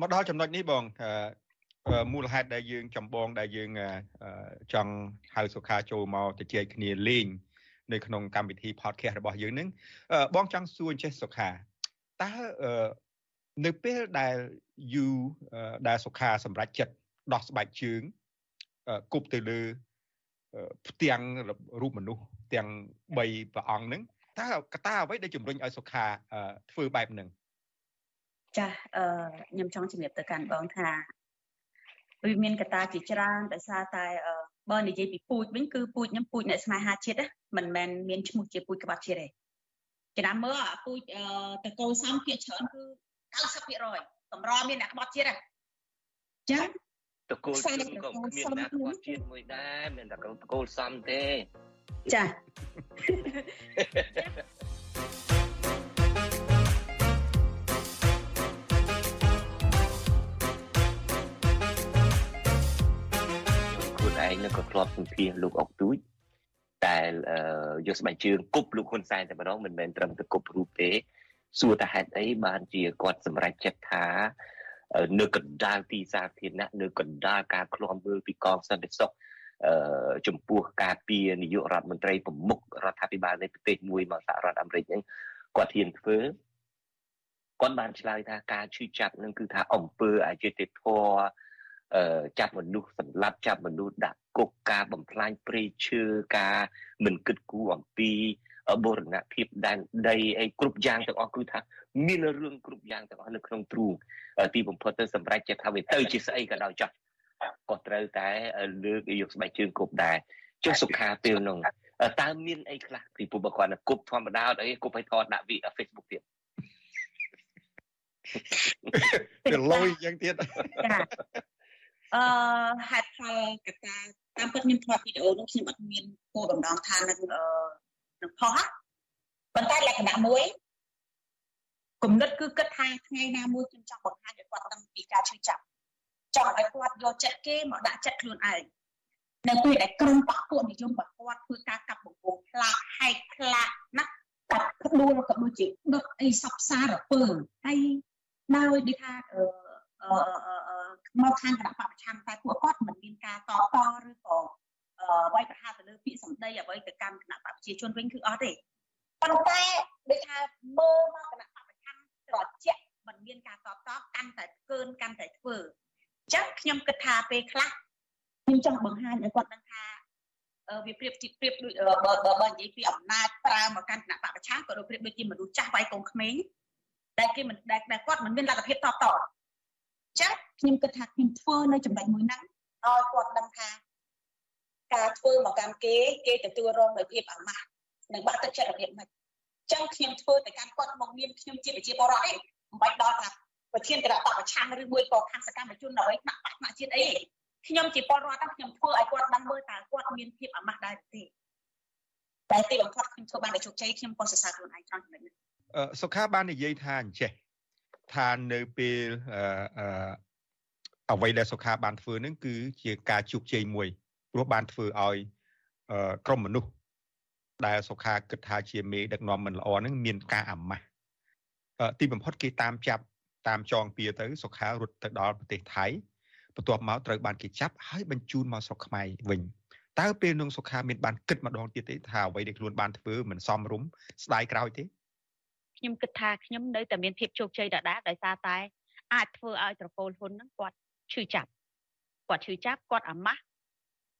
មកដល់ចំណុចនេះបងមូលហេតុដែលយើងចម្បងដែលយើងចង់ហៅសុខាចូលមកទៅជែកគ្នាលេង នៅក្នុងកម្មវិធី podcast របស់យើងនឹងបងចង់សួរចេះសុខាតើនៅពេលដែលយូដែលសុខាសម្រេចចិត្តដោះស្បែកជើងគប់ទៅលើផ្ទាំងរូបមនុស្សទាំង3ព្រះអង្គហ្នឹងតើកត្តាអ្វីដែលជំរុញឲ្យសុខាធ្វើបែបហ្នឹងចាអឺខ្ញុំចង់ជំរាបទៅកាន់បងថាវាមានកត្តាជាច្រើនដោយសារតែ បើនិយាយពីពូជវិញគឺពូជខ្ញុំពូជអ្នកស្នេហាជាតិណាមិនមែនមានឈ្មោះជាពូជក្បាត់ជាតិទេចំណាំមើលអាពូជតកូលសំភាគច្រើនគឺ90%កម្រមានអ្នកក្បត់ជាតិហ្នឹងចឹងតកូលជើងក៏មានអ្នកក្បត់ជាតិមួយដែរមានតែតកូលសំទេចា នឹងក៏ធ្លាប់សម្ភាសលោកអុកទូចតែយកស្បែកជើងគប់លោកហ៊ុនសែនតែម្ដងមិនមែនត្រឹមតែគប់រូបទេសួរថាហេតុអីបានជាគាត់សម្រេចចិត្តថានៅកណ្ដាលទីសាធារណៈនៅកណ្ដាលការឃ្លាំមើលពីកងសន្តិសុខអឺចំពោះការពីនាយករដ្ឋមន្ត្រីប្រមុខរដ្ឋាភិបាលនៃប្រទេសមួយមកសហរដ្ឋអាមេរិកហ្នឹងគាត់ហ៊ានធ្វើគាត់បានឆ្លើយថាការឈឺចាប់នឹងគឺថាអំពើអយុត្តិធម៌ ចាប់មនុស្សសម្លាប់ចាប់មនុស្សដាក់គុកការបំផ្លាញព្រៃឈើការមិនគិតគូរអំពីបូរណភាពដែនដីអីគ្រប់យ៉ាងទាំងអស់គឺថាមានរឿងគ្រប់យ៉ាងទាំងអស់នៅក្នុងទ្រូងទីបំផុតទៅសម្រេចចិត្តថាវាទៅជាស្អីក៏ដោយចោះក៏ត្រូវតែលើកយកស្បែកជើងគប់ដែរចុះសុខាពេលនោះតើមានអីខ្លះពីពុបគាត់គប់ធម្មតាអត់អីគប់ឲ្យថតដាក់វី Facebook ទៀតវាលយយ៉ាងទៀតចា អឺហេតុផលកត្តាតាមពិតខ្ញុំថតវីដេអូនោះខ្ញុំអត់មានគោលបំណងថានឹងអឺនឹងផុសប៉ុន្តែលក្ខណៈមួយគំនិតគឺគិតថាថ្ងៃណាមួយខ្ញុំចង់បង្ហាញឲ្យគាត់ដឹងពីការឈឺចាប់ចង់ឲ្យគាត់យកចិត្តគេមកដាក់ចិត្តខ្លួនឯងនៅពេលដែលក្រុមបកពួកនិយមរបស់គាត់ធ្វើការកាប់បង្កងផ្លាកហែកផ្លាកណាកាប់ក្ដួលក៏ដូចជាដុតអីសពសារពើហើយដោយដូចថាអឺមក ខាងគណៈបព្វប្រឆាំងតែពួកគាត់មិនមានការតតឬក៏វាយប្រហារទៅលើពាក្យសម្ដីអ្វីទៅកាន់គណៈបព្វប្រជាជនវិញគឺអត់ទេប៉ុន្តែដូចថាមើលមកគណៈបព្វប្រឆាំងត្រជាក់មិនមានការតតកាន់តែកើនកាន់តែធ្វើអញ្ចឹងខ្ញុំគិតថាពេលខ្លះខ្ញុំចង់បង្ហាញឲ្យគាត់ដឹងថាវាប្រៀបជាប្រៀបដូចបើបើបើនិយាយពីអំណាចប្រើមកកាន់គណៈបព្វប្រឆាំងក៏ដូចប្រៀបដូចជាមនុស្សចាស់វាយកូនក្មេងដែលគេមិនដែលគាត់មិនមានលទ្ធភាពតត ចឹងខ្ញុំគិតថាខ្ញុំធ្វើនៅចំណុចមួយហ្នឹងឲ្យគាត់ដឹងថាការធ្វើមកកម្មគេគេទទួលរងនូវភាពអាម៉ាស់និងបាក់ទឹកចិត្តរបៀបម៉េចចឹងខ្ញុំធ្វើទៅកាន់គាត់មកមានខ្ញុំជាប្រជាពលរដ្ឋឯងមិនបាច់ដល់ថាប្រធានគណៈបកប្រឆាំងឬមួយក៏ខាងសកម្មជនអ្វីដាក់បាក់ថ្នាក់ជាតិអីខ្ញុំជាពលរដ្ឋខ្ញុំធ្វើឲ្យគាត់ដឹងមើលតើគាត់មានភាពអាម៉ាស់ដែរទេតែទីបំផុតខ្ញុំធ្វើបានតែជោគជ័យខ្ញុំក៏សរសើរខ្លួនឯងត្រង់ចំណុចនេះសុខាបាននិយាយថាអញ្ចេះ ថានៅពេលអឺអ្វីដែលសុខាបានធ្វើនឹងគឺជាការជោគជ័យមួយព្រោះបានធ្វើឲ្យក្រុមមនុស្សដែលសុខាគិតថាជាមេដឹកនាំមិនល្អនឹងមានការអាម៉ាស់ទីបំផុតគេតាមចាប់តាមចងពៀទៅសុខារត់ទៅដល់ប្រទេសថៃបន្ទាប់មកត្រូវបានគេចាប់ហើយបញ្ជូនមកស្រុកខ្មែរវិញតើពេលនោះសុខាមានបានគិតម្ដងទៀតទេថាអ្វីដែលខ្លួនបានធ្វើមិនសមរម្យស្ដាយក្រោយទេ ខ្ញុំគិតថាខ្ញុំនៅតែមានភាពជោគជ័យដដែលដោយសារតែ អាចធ្វើឲ្យត្រកូលហ៊ុនហ្នឹងគាត់ឈឺចាប់គាត់ឈឺចាប់គាត់អាម៉ាស់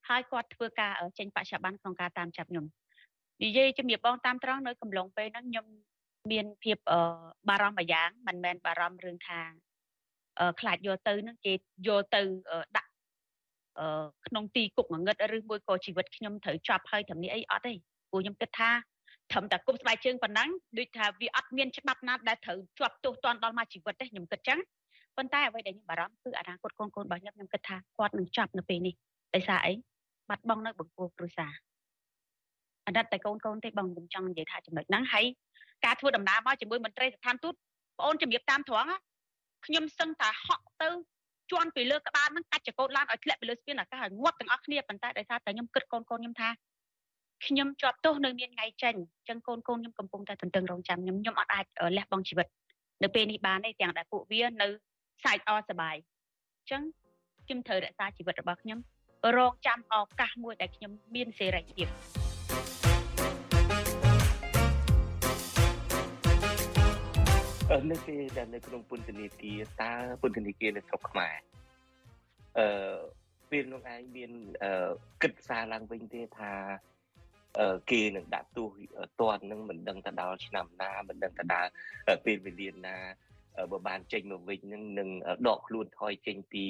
ហើយគាត់ធ្វើការចេញបច្ចុប្បន្នក្នុងការតាមចាប់ខ្ញុំនិយាយជំរាបបងតាមត្រង់នៅកំឡុងពេលហ្នឹងខ្ញុំមានភាពបារម្ភមួយយ៉ាងមិនមែនបារម្ភរឿងថាខ្លាចយកទៅនឹងគេយកទៅដាក់ក្នុងទីគុកងងឹតឬមួយក៏ជីវិតខ្ញុំត្រូវចាប់ហើយត្រឹមនេះអីអត់ទេព្រោះខ្ញុំគិតថា ត្រឹមតែគប់ស្បែកជើងប៉ុណ្ណឹងដូចថាវាអត់មានច្បាប់ណាដែលត្រូវជាប់ទោសទណ្ឌដល់មកជីវិតទេខ្ញុំគិតចឹងប៉ុន្តែអ្វីដែលខ្ញុំបារម្ភគឺអនាគតកូនកូនរបស់ខ្ញុំខ្ញុំគិតថាគាត់នឹងចាប់នៅពេលនេះដោយសារអីបាត់បង់នៅបង្គោលគ្រួសារអណិតតែកូនកូនទេបងខ្ញុំចង់និយាយថាចំណុចហ្នឹងហើយការធ្វើដំណើរមកជាមួយមន្ត្រីស្ថានទូតបងអូនជំរាបតាមត្រង់ខ្ញុំសឹងតែហក់ទៅជន់ពីលើក្បាលហ្នឹងកាច់ចកោតឡានឲ្យធ្លាក់ពីលើស្ពានអាកាសឲ្យងាប់ទាំងអស់គ្នាប៉ុន្តែដោយសារតែខ្ញុំគិតកូនកូនខ្ញុំថា ខ្ញុំជាប់ទោសនៅមានថ្ងៃចេញអញ្ចឹងកូនកូនខ្ញុំកំពុងតែទន្ទឹងរង់ចាំខ្ញុំខ្ញុំអត់អាចលះបង់ជីវិតនៅពេលនេះបានទេទាំងដែលពួកវានៅសាច់អសបាយអញ្ចឹងខ្ញុំត្រូវរក្សាជីវិតរបស់ខ្ញុំរងចាំឱកាសមួយដែលខ្ញុំមានសេរីភាពនៅពេលដែលនៅក្នុងពន្ធនាគារតើពន្ធនាគារនៅស្រុកខ្មែរអឺពេលនោះឯងមានអឺគិតសារឡើងវិញទេថាអឺ គេនឹងដាក់ទោសតន់នឹងមិនដឹងទៅដល់ឆ្នាំណាមិនដឹងទៅដល់ពេលវេលាណាបើបានចេញមកវិញនឹងនឹងដកខ្លួនថយចេញពី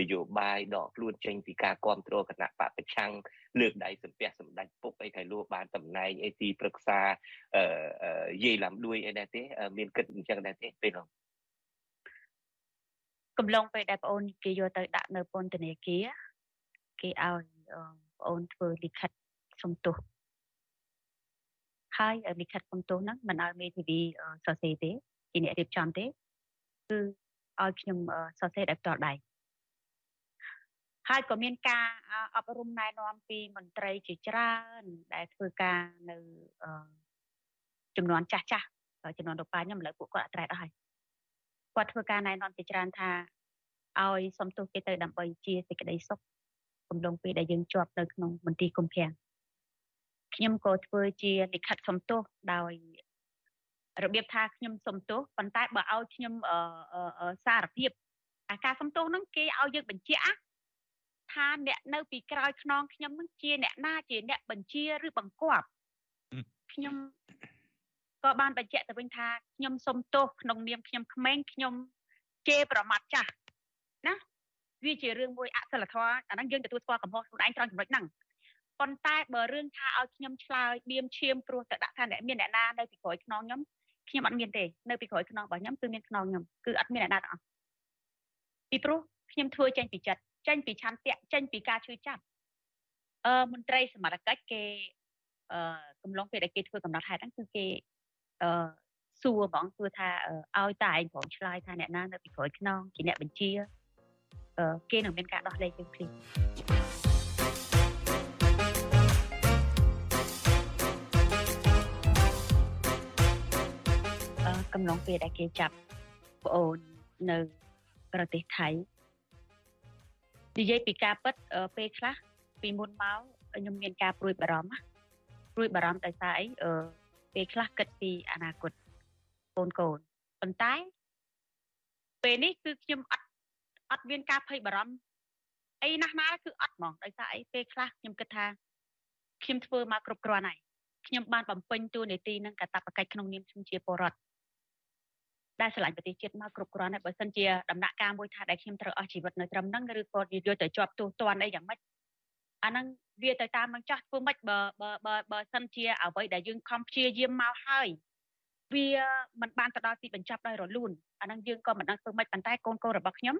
នយោបាយដកខ្លួនចេញពីការគ្រប់គ្រងគណៈបកប្រឆាំងលើកដៃសំពះសម្ដេចពុកអីកែលោបានតំណែងអីទីប្រឹក្សាអឺយាយឡាំដួយអីដែរទេមានគិតអញ្ចឹងដែរទេពេលនោះកំឡុងពេលដែលបងអូនគេយកទៅដាក់នៅពន្ធនាគារគេឲ្យបងអូនធ្វើលិខិតសំទោស ហើយលិខិតសំទោសហ្នឹងមិនឲ្យមេធាវីសរសេរទេជាអ្នករៀបចំទេគឺឲ្យខ្ញុំសរសេរដោយផ្ទាល់ដៃហើយក៏មានការអប់រំណែនាំពីមន្ត្រីជាច្រើនដែលធ្វើការនៅចំនួនចាស់ចាស់ចំនួនរបស់ខ្ញុំឥឡូវពួកគាត់អត់ត្រែតអស់ហើយគាត់ធ្វើការណែនាំជាច្រើនថាឲ្យសំទោសគេទៅដើម្បីជាសេចក្តីសុខកំឡុងពេលដែលយើងជាប់នៅក្នុងមន្ទីរគុំភាំង ខ្ញុំក៏ធ្វើជាលិខិតសំទោសដោយរបៀបថាខ្ញុំសំទោសប៉ុន្តែបើឲ្យខ្ញុំសារភាពអាការសំទោសហ្នឹងគេឲ្យយើងបញ្ជាក់ថាអ្នកនៅ ពីក្រោយខ្នងខ្ញុំនឹងជាអ្នកណាជាអ្នកបញ្ជាឬបង្គាប់ខ្ញុំក៏បានបញ្ជាក់ទៅវិញថាខ្ញុំសុំទោសក្នុងនាមខ្ញុំក្មេងខ្ញុំជេរប្រមាថចាស់ណាវាជារឿងមួយអសិលធម៌អាហ្នឹងយើងទទួលស្គាល់កំហុសខ្លួនឯងត្រង់ចំណុចហ្នឹង ប៉ុន្តែបើរឿងថាឲ្យខ្ញុំឆ្លើយបៀមឈាមព្រោះតែដាក់ថាអ្នកមានអ្នកណានៅពីក្រោយខ្នងខ្ញុំខ្ញុំអត់មានទេនៅពីក្រោយខ្នងរបស់ខ្ញុំគឺមានខ្នងខ្ញុំគឺអត់មានអ្នកណាទាំងអស់ពីព្រោះខ្ញុំធ្វើចេញពីចិត្តចេញពីឆន្ទៈចេញពីការឈឺចាប់អឺមន្ត្រីសមត្ថកិច្ចគេអឺកំឡុងពេលដែលគេធ្វើកំណត់ហេតុហ្នឹងគឺគេអឺសួរហ្មងសួរថាឲ្យតែឯងប្រងឆ្លើយថាអ្នកណានៅពីក្រោយខ្នងជាអ្នកបញ្ជាអឺគេនឹងមានការដោះលែងយើងភ្លាម កំឡុងពេលដែលគេចាប់ប្អូននៅប្រទេសថៃនិយាយពីការពិតពេលខ្លះពីមុនមកខ្ញុំមានការព្រួយបារម្ភព្រួយបារម្ភដោយសារអីពេលខ្លះគិតពីអនាគតកូនកូនប៉ុន្តែពេលនេះគឺខ្ញុំអត់អត់មានការភ័យបារម្ភអីណាស់ណាគឺអត់ហ្មងដោយសារអីពេលខ្លះខ្ញុំគិតថាខ្ញុំធ្វើមកគ្រប់គ្រាន់ហើយខ្ញុំបានបំពេញតួនាទីនឹងកាតព្វកិច្ចក្នុងនាមខ្ញុំជាពលរដ្ឋ ដែលឆ្លាញ់ប្រទេសជាតិមកគ្រប់គ្រាន់ហើយបើសិនជាដំណាក់កាលមួយថាដែលខ្ញុំត្រូវអស់ជីវិតនៅត្រឹមហ្នឹងឬក៏យកទៅជាប់ទោសទណ្ឌអីយ៉ាងម៉េចអាហ្នឹងវាទៅតាមនឹងចាស់ធ្វើម៉េចបើបើបើបើសិនជាអ្វីដែលយើងខំព្យាយាមមកហើយវាមិនបានទៅដល់ទីបញ្ចប់ដោយរលូនអាហ្នឹងយើងក៏មិនដឹងធ្វើម៉េចប៉ុន្តែកូនកូនរបស់ខ្ញុំ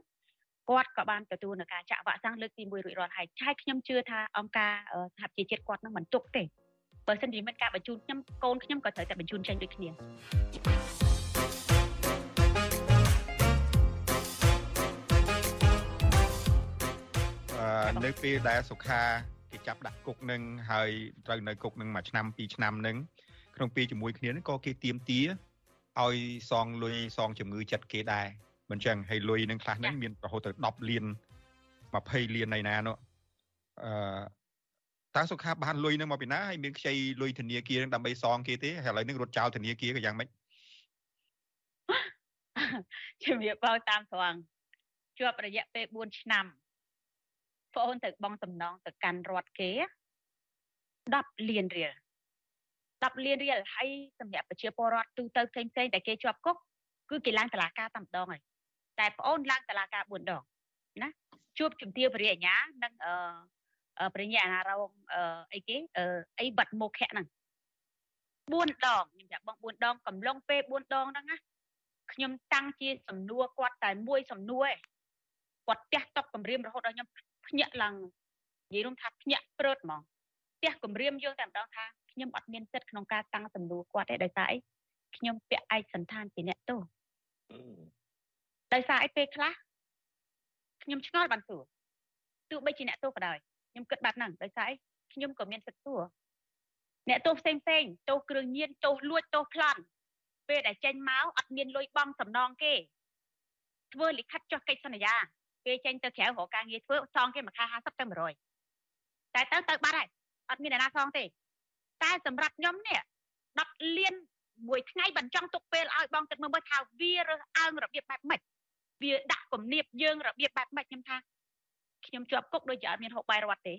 គាត់ក៏បានទទួលនៅការចាក់វ៉ាក់សាំងលើកទី1រួចរាល់ហើយឆាយខ្ញុំជឿថាអង្គការសហប្រជាជាតិគាត់នឹងមិនទុកទេបើសិនជាមានការបញ្ជូនខ្ញុំកូនខ្ញុំក៏ត្រូវតែបញ្ជូនចេញដូចគ្នា នៅពេលដែលសុខាគេចាប់ដាក់គុកនឹងហើយត្រូវនៅគុកនឹងមួយឆ្នាំពីរឆ្នាំនឹងក្នុងពេលជាមួយគ្នានឹងក៏គេទៀមទាឲ្យសងលុយសងជំងឺចិត្តគេដែរមិនចឹងហើយលុយនឹងខ្លះហ្នឹងមានរហូតទៅ10លាន20លាននៃណានោះអឺតើសុខាបានលុយនឹងមកពីណាហើយមានខ្ចីលុយធនាគារនឹងដើម្បីសងគេទេហើយឥឡូវនេះរត់ចោលធនាគារក៏យ៉ាងម៉េចជំរាបបងតាមត្រង់ជាប់រយៈពេល4ឆ្នាំ បងអូនទៅបងសំណងទៅកាន់រដ្ឋគេ10លានរៀល10លានរៀលហើយសម្រាប់ប្រជាពលរដ្ឋទូទៅផ្សេងផ្សេងដែលគេជាប់គុកគឺគេឡើងតឡាការតែម្ដងហើយតែបងអូនឡើងតឡាការ4ដងណាជួបជំទាវពរិយញ្ញានិងអឺប្រញ្ញាអារងអឺអីគេអឺអីបាត់មុខហ្នឹង4ដងខ្ញុំប្រាប់បង4ដងកំឡុងពេល4ដងហ្នឹងណាខ្ញុំតាំងជាសំណួរគាត់តែមួយសំណួរឯងគាត់ផ្ទះតក់គម្រាមរហូតដល់ខ្ញុំ ភ្ញាក់ឡើងនិយាយរួមថាភ្ញាក់ព្រឺតហ្មងផ្ទះគម្រាមយើងតែម្ដងថាខ្ញុំអត់មានសិទ្ធិក្នុងការតាំងសំណួរគាត់ទេដោយសារអីខ្ញុំពាក់ឯកសន្តានជាអ្នកទោសដោយសារអីពេលខ្លះខ្ញុំឆ្ងល់បានសួរទោះបីជាអ្នកទោសក៏ដោយខ្ញុំគិតបែបហ្នឹងដោយសារអីខ្ញុំក៏មានសិទ្ធិសួរអ្នកទោសផ្សេងផ្សេងទោសគ្រឿងញៀនទោសលួចទោសប្លន់ពេលដែលចេញមកអត់មានលុយបង់សំណងគេធ្វើលិខិតចុះកិច្ចសន្យា គេចេញទៅក្រៅរកការងារធ្វើសងគេមួយខែ50ទៅ100តែទៅទៅបាត់ហើយអត់មានអ្នកណាសងទេតែសម្រាប់ខ្ញុំនេះ10លានមួយថ្ងៃបញ្ចង់ទុកពេលឲ្យបងទឹកមើលមើលថាវារើសអើងរបៀបបែបម៉េចវាដាក់គំនាបយើងរបៀបបែបម៉េចខ្ញុំថាខ្ញុំជាប់គុកដូចជាអត់មានហូបបាយរត់ទេ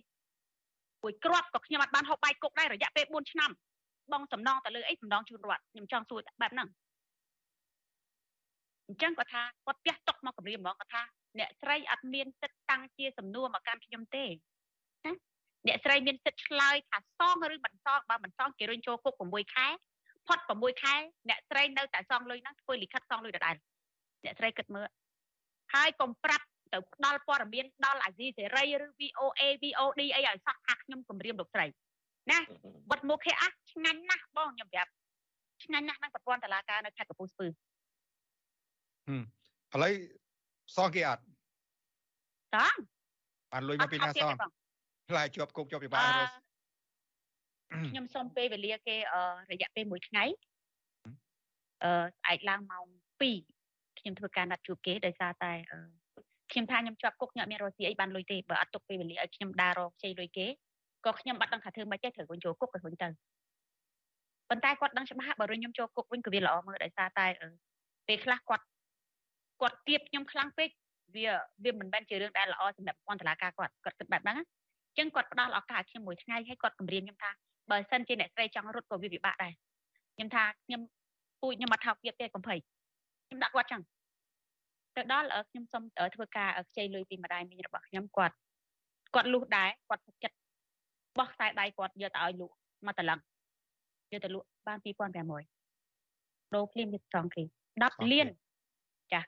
មួយគ្រាប់ក៏ខ្ញុំអត់បានហូបបាយគុកដែររយៈពេល4ឆ្នាំបងសំណងទៅលើអីសំណងជូនរដ្ឋខ្ញុំចង់សួរបែបហ្នឹងអញ្ចឹងគាត់ថាគាត់ផ្ទះຕົកមកគម្រាមហ្មងគាត់ថា អ្នកស្រីអត់មានសិទ្ធិតាំងជាសំណួរមកកាន់ខ្ញុំទេណាអ្នកស្រីមានសិទ្ធិឆ្លើយថាសងឬមិនសងបើមិនសងគេរុញចូលគុក6ខែផុត6ខែអ្នកស្រីនៅតែសងលុយហ្នឹងធ្វើលិខិតសងលុយដដែលអ្នកស្រីគិតមើលហើយកុំប្រាប់ទៅផ្ដល់ព័ត៌មានដល់អាស៊ីសេរីឬ VOA VOD អីឲ្យសោះថាខ្ញុំគម្រាមលោកស្រីណាវត្តមុខគេអះឆ្ងាញ់ណាស់បងខ្ញុំប្រាប់ឆ្ងាញ់ណាស់នឹងប្រព័ន្ធតឡាការនៅខេត្តកំពង់ស្ពឺឥឡូវ សងគេអត់សងបានលុយមកពីណាសងផ្លែជាប់គុកជាប់ពិបាលខ្ញុំសុំពេលវេលាគេរយៈពេល1ថ្ងៃអឺស្អែកឡើងម៉ោង2ខ្ញុំធ្វើការណាត់ជួបគេដោយសារតែខ្ញុំថាខ្ញុំជាប់គុកខ្ញុំអត់មានរកស៊ីអីបានលុយទេបើអត់ទុកពេលវេលាឲ្យខ្ញុំដើររកខ្ចីលុយគេក៏ខ្ញុំបាត់ដឹងថាធ្វើមិនចេះត្រូវវិញចូលគុកក៏វិញទៅប៉ុន្តែគាត់ដឹងច្បាស់បើរុញខ្ញុំចូលគុកវិញក៏វាល្អមើលដោយសារតែពេលខ្លះគាត់ គាត់ទៀបខ្ញុំខ្លាំងពេកវាវាមិនមែនជារឿងដែលល្អសម្រាប់អន្តរការគាត់គាត់គិតបែបហ្នឹងអញ្ចឹងគាត់ផ្ដល់ឱកាសឲ្យខ្ញុំមួយថ្ងៃឲ្យគាត់គម្រាមខ្ញុំថាបើសិនជាអ្នកស្រីចង់រត់ក៏វាពិបាកដែរខ្ញុំថាខ្ញុំពូជខ្ញុំអត់ថោកទៀតទេកំភៃខ្ញុំដាក់គាត់ចឹងទៅដល់ខ្ញុំសុំធ្វើការខ្ចីលុយពីម្ដាយមីងរបស់ខ្ញុំគាត់គាត់លុះដែរគាត់ទុកចិត្តបោះខ្សែដៃគាត់យកទៅឲ្យលក់មកតឡឹងយកទៅលក់បាន2500ដូរភ្លាមវាសងគេ10លាន ចា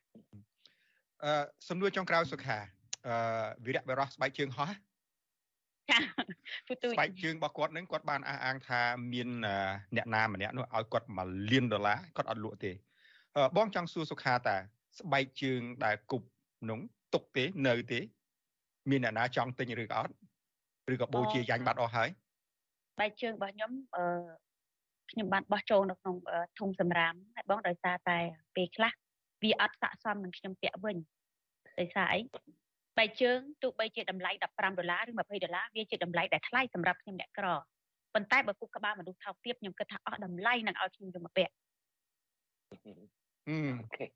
អឺសំណួរចុងក្រោយសុខាអឺវីរៈបរោះស្បែកជើងហោះចាពុទូស្បែកជើងរបស់គាត់នឹងគាត់បានអះអាងថាមានអ្នកណាម្នាក់នោះឲ្យគាត់1លានដុល្លារគាត់អត់លក់ទេបងចង់សួរសុខាតាស្បែកជើងដែលគប់នោះទុកទេនៅទេ មានអ្នកណាចង់ទិញឬក៏អត់ឬក៏បូជាយ៉ាញ់បាត់អស់ហើយស្បែកជើងរបស់ខ្ញុំអឺខ្ញុំបានបោះចូលនៅក្នុងធុងសម្រាមហើយបងដោយសារតែពេលខ្លះ វាអត់ស័ក្តិសមនឹងខ្ញុំពាក់វិញដោយសារអីស្បែកជើងទោះបីជាតម្លៃ15ដុល្លារឬ20ដុល្លារវាជាតម្លៃដែលថ្លៃសម្រាប់ខ្ញុំអ្នកក្រប៉ុន្តែបើគុកក្បាលមនុស្សថោកទាបខ្ញុំគិតថាអស់តម្លៃនឹងឲ្យខ្ញុំយកមកពាក់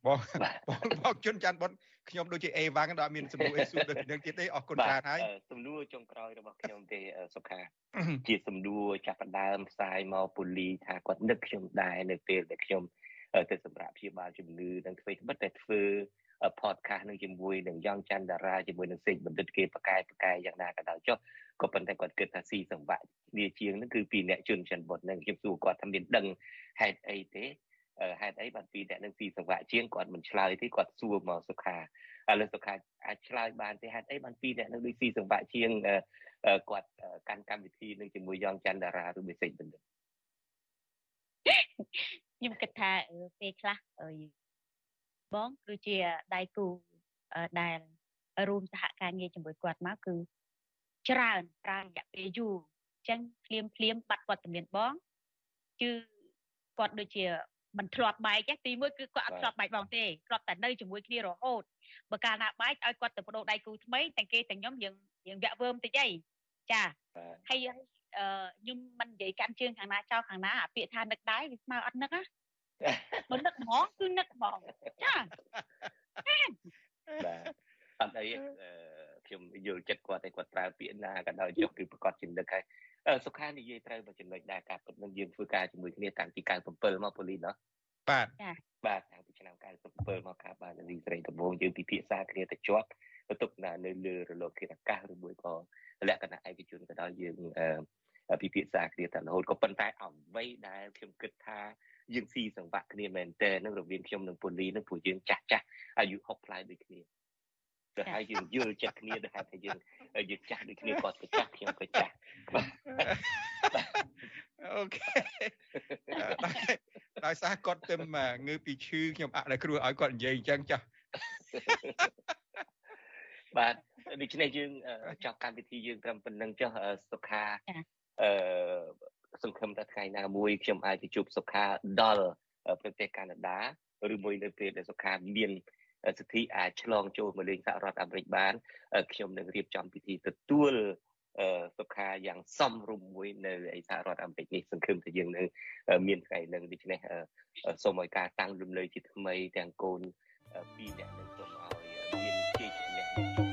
បងបងបងជុនច័ន្ទបុតខ្ញុំដូចជាអេវ៉ាំងដល់មានសំណួរអេស៊ូដូចនឹងទៀតទេអរគុណច្រើនហើយសំណួរចុងក្រោយរបស់ខ្ញុំទេសុខាជាសំណួរចាប់ផ្ដើមផ្សាយមកពូលីថាគាត់នឹកខ្ញុំដែរនៅពេលដែលខ្ញុំ ទៅសម្រាប់ព្យាបាលជំងឺនឹងធ្វើត្បិតតែធ្វើ podcast នឹងជាមួយនឹងយ៉ងច័ន្ទតារាជាមួយនឹងសេកបណ្ឌិតគេប្រកែប្រកែយ៉ាងណាក៏ដោយចុះក៏ប៉ុន្តែគាត់គិតថាស៊ីសង្វាក់គ្នាជាងនឹងគឺពីអ្នកជនច័ន្ទបុតនឹងខ្ញុំសួរគាត់ថាមានដឹងហេតុអីទេហេតុអីបានពីអ្នកនឹងស៊ីសង្វាក់ជាងគាត់មិនឆ្លើយទេគាត់សួរមកសុខាឥឡូវសុខាអាចឆ្លើយបានទេហេតុអីបានពីអ្នកនឹងដូចស៊ីសង្វាក់ជាងគាត់កាន់កម្មវិធីនឹងជាមួយយ៉ងច័ន្ទតារាឬបេសិកបណ្ឌិត ខ្ញុំគិតថាពេលខ្លះអីបងគឺជាដៃគូដែលរួមសហការងារជាមួយគាត់មកគឺច្រើនប្រើរយៈពេលយូរអញ្ចឹងភ្លាមភ្លាមបាត់គាត់ជំនាញបងគឺគាត់ដូចជាមិនធ្លាប់បែកទេទីមួយគឺគាត់អត់ធ្លាប់បែកបងទេធ្លាប់តែនៅជាមួយគ្នារហូតបើកាលណាបែកឲ្យគាត់ទៅបដូរដៃគូថ្មីទាំងគេទាំងខ្ញុំយើងយើងវាក់វើមតិចអីចាហើយ ខ្ញុំមិននិយាយកាន់ជើងខាងណាចោលខាងណាអាពាក្យថានឹកដែរវាស្មើអត់នឹកណាបើនឹកហ្មងគឺនឹកហ្មងចាបាទអត់អីខ្ញុំយល់ចិត្តគាត់តែគាត់ប្រើពាក្យណាក៏ដោយចុះគឺប្រកាសជានឹកហើយសុខានិយាយត្រូវបើចំណុចដែរការពិតនឹងយើងធ្វើការជាមួយគ្នាតាំងពី97មកប៉ូលីសណោះបាទបាទតាំងពីឆ្នាំ97មកការបានលីស្រីដំបងយើងពិភាក្សាគ្នាទៅជាប់ទៅទុកណានៅលើរលកធាតុអាកាសឬមួយក៏លក្ខណៈឯកជនក៏ដោយយើង ពិភាក្សាគ្នាតែរហូតក៏ប៉ុន្តែអ្វីដែលខ្ញុំគិតថាយើងស៊ីសង្វាក់គ្នាមែនតើនឹងរវាងខ្ញុំនិងពូលីនឹងព្រោះយើងចាស់ចាស់អាយុ60ផ្លាយដូចគ្នាទៅហើយយើងយល់ចិត្តគ្នាទៅថាយើងយើងចាស់ដូចគ្នាគាត់ក៏ចាស់ខ្ញុំក៏ចាស់អូខេដោយសារគាត់ទៅងើពីឈឺខ្ញុំអត់គ្រោះឲ្យគាត់និយាយអញ្ចឹងចាស់បាទដូច្នេះយើងចប់កម្មវិធីយើងត្រឹមប៉ុណ្្នឹងចុះសុខា អឺសង្ឃឹមថាថ្ងៃណាមួយខ្ញុំអាចទៅជួបសុខាដល់ប្រទេសកាណាដាឬមួយនៅពេលដែលសុខាមានសិទ្ធិអាចឆ្លងចូលមកលេងសហរដ្ឋអាមេរិកបានខ្ញុំនឹងរៀបចំពិធីទទួលសុខាយ៉ាងសមរម្យមួយនៅឯសហរដ្ឋអាមេរិកនេះសង្ឃឹមថាយើងនឹងមានថ្ងៃនឹងដូច្នេះសូមឲ្យការតាំងលំលើជាថ្មីទាំងកូនពីរនាក់នឹងសូមឲ្យមានជ័យជំនះ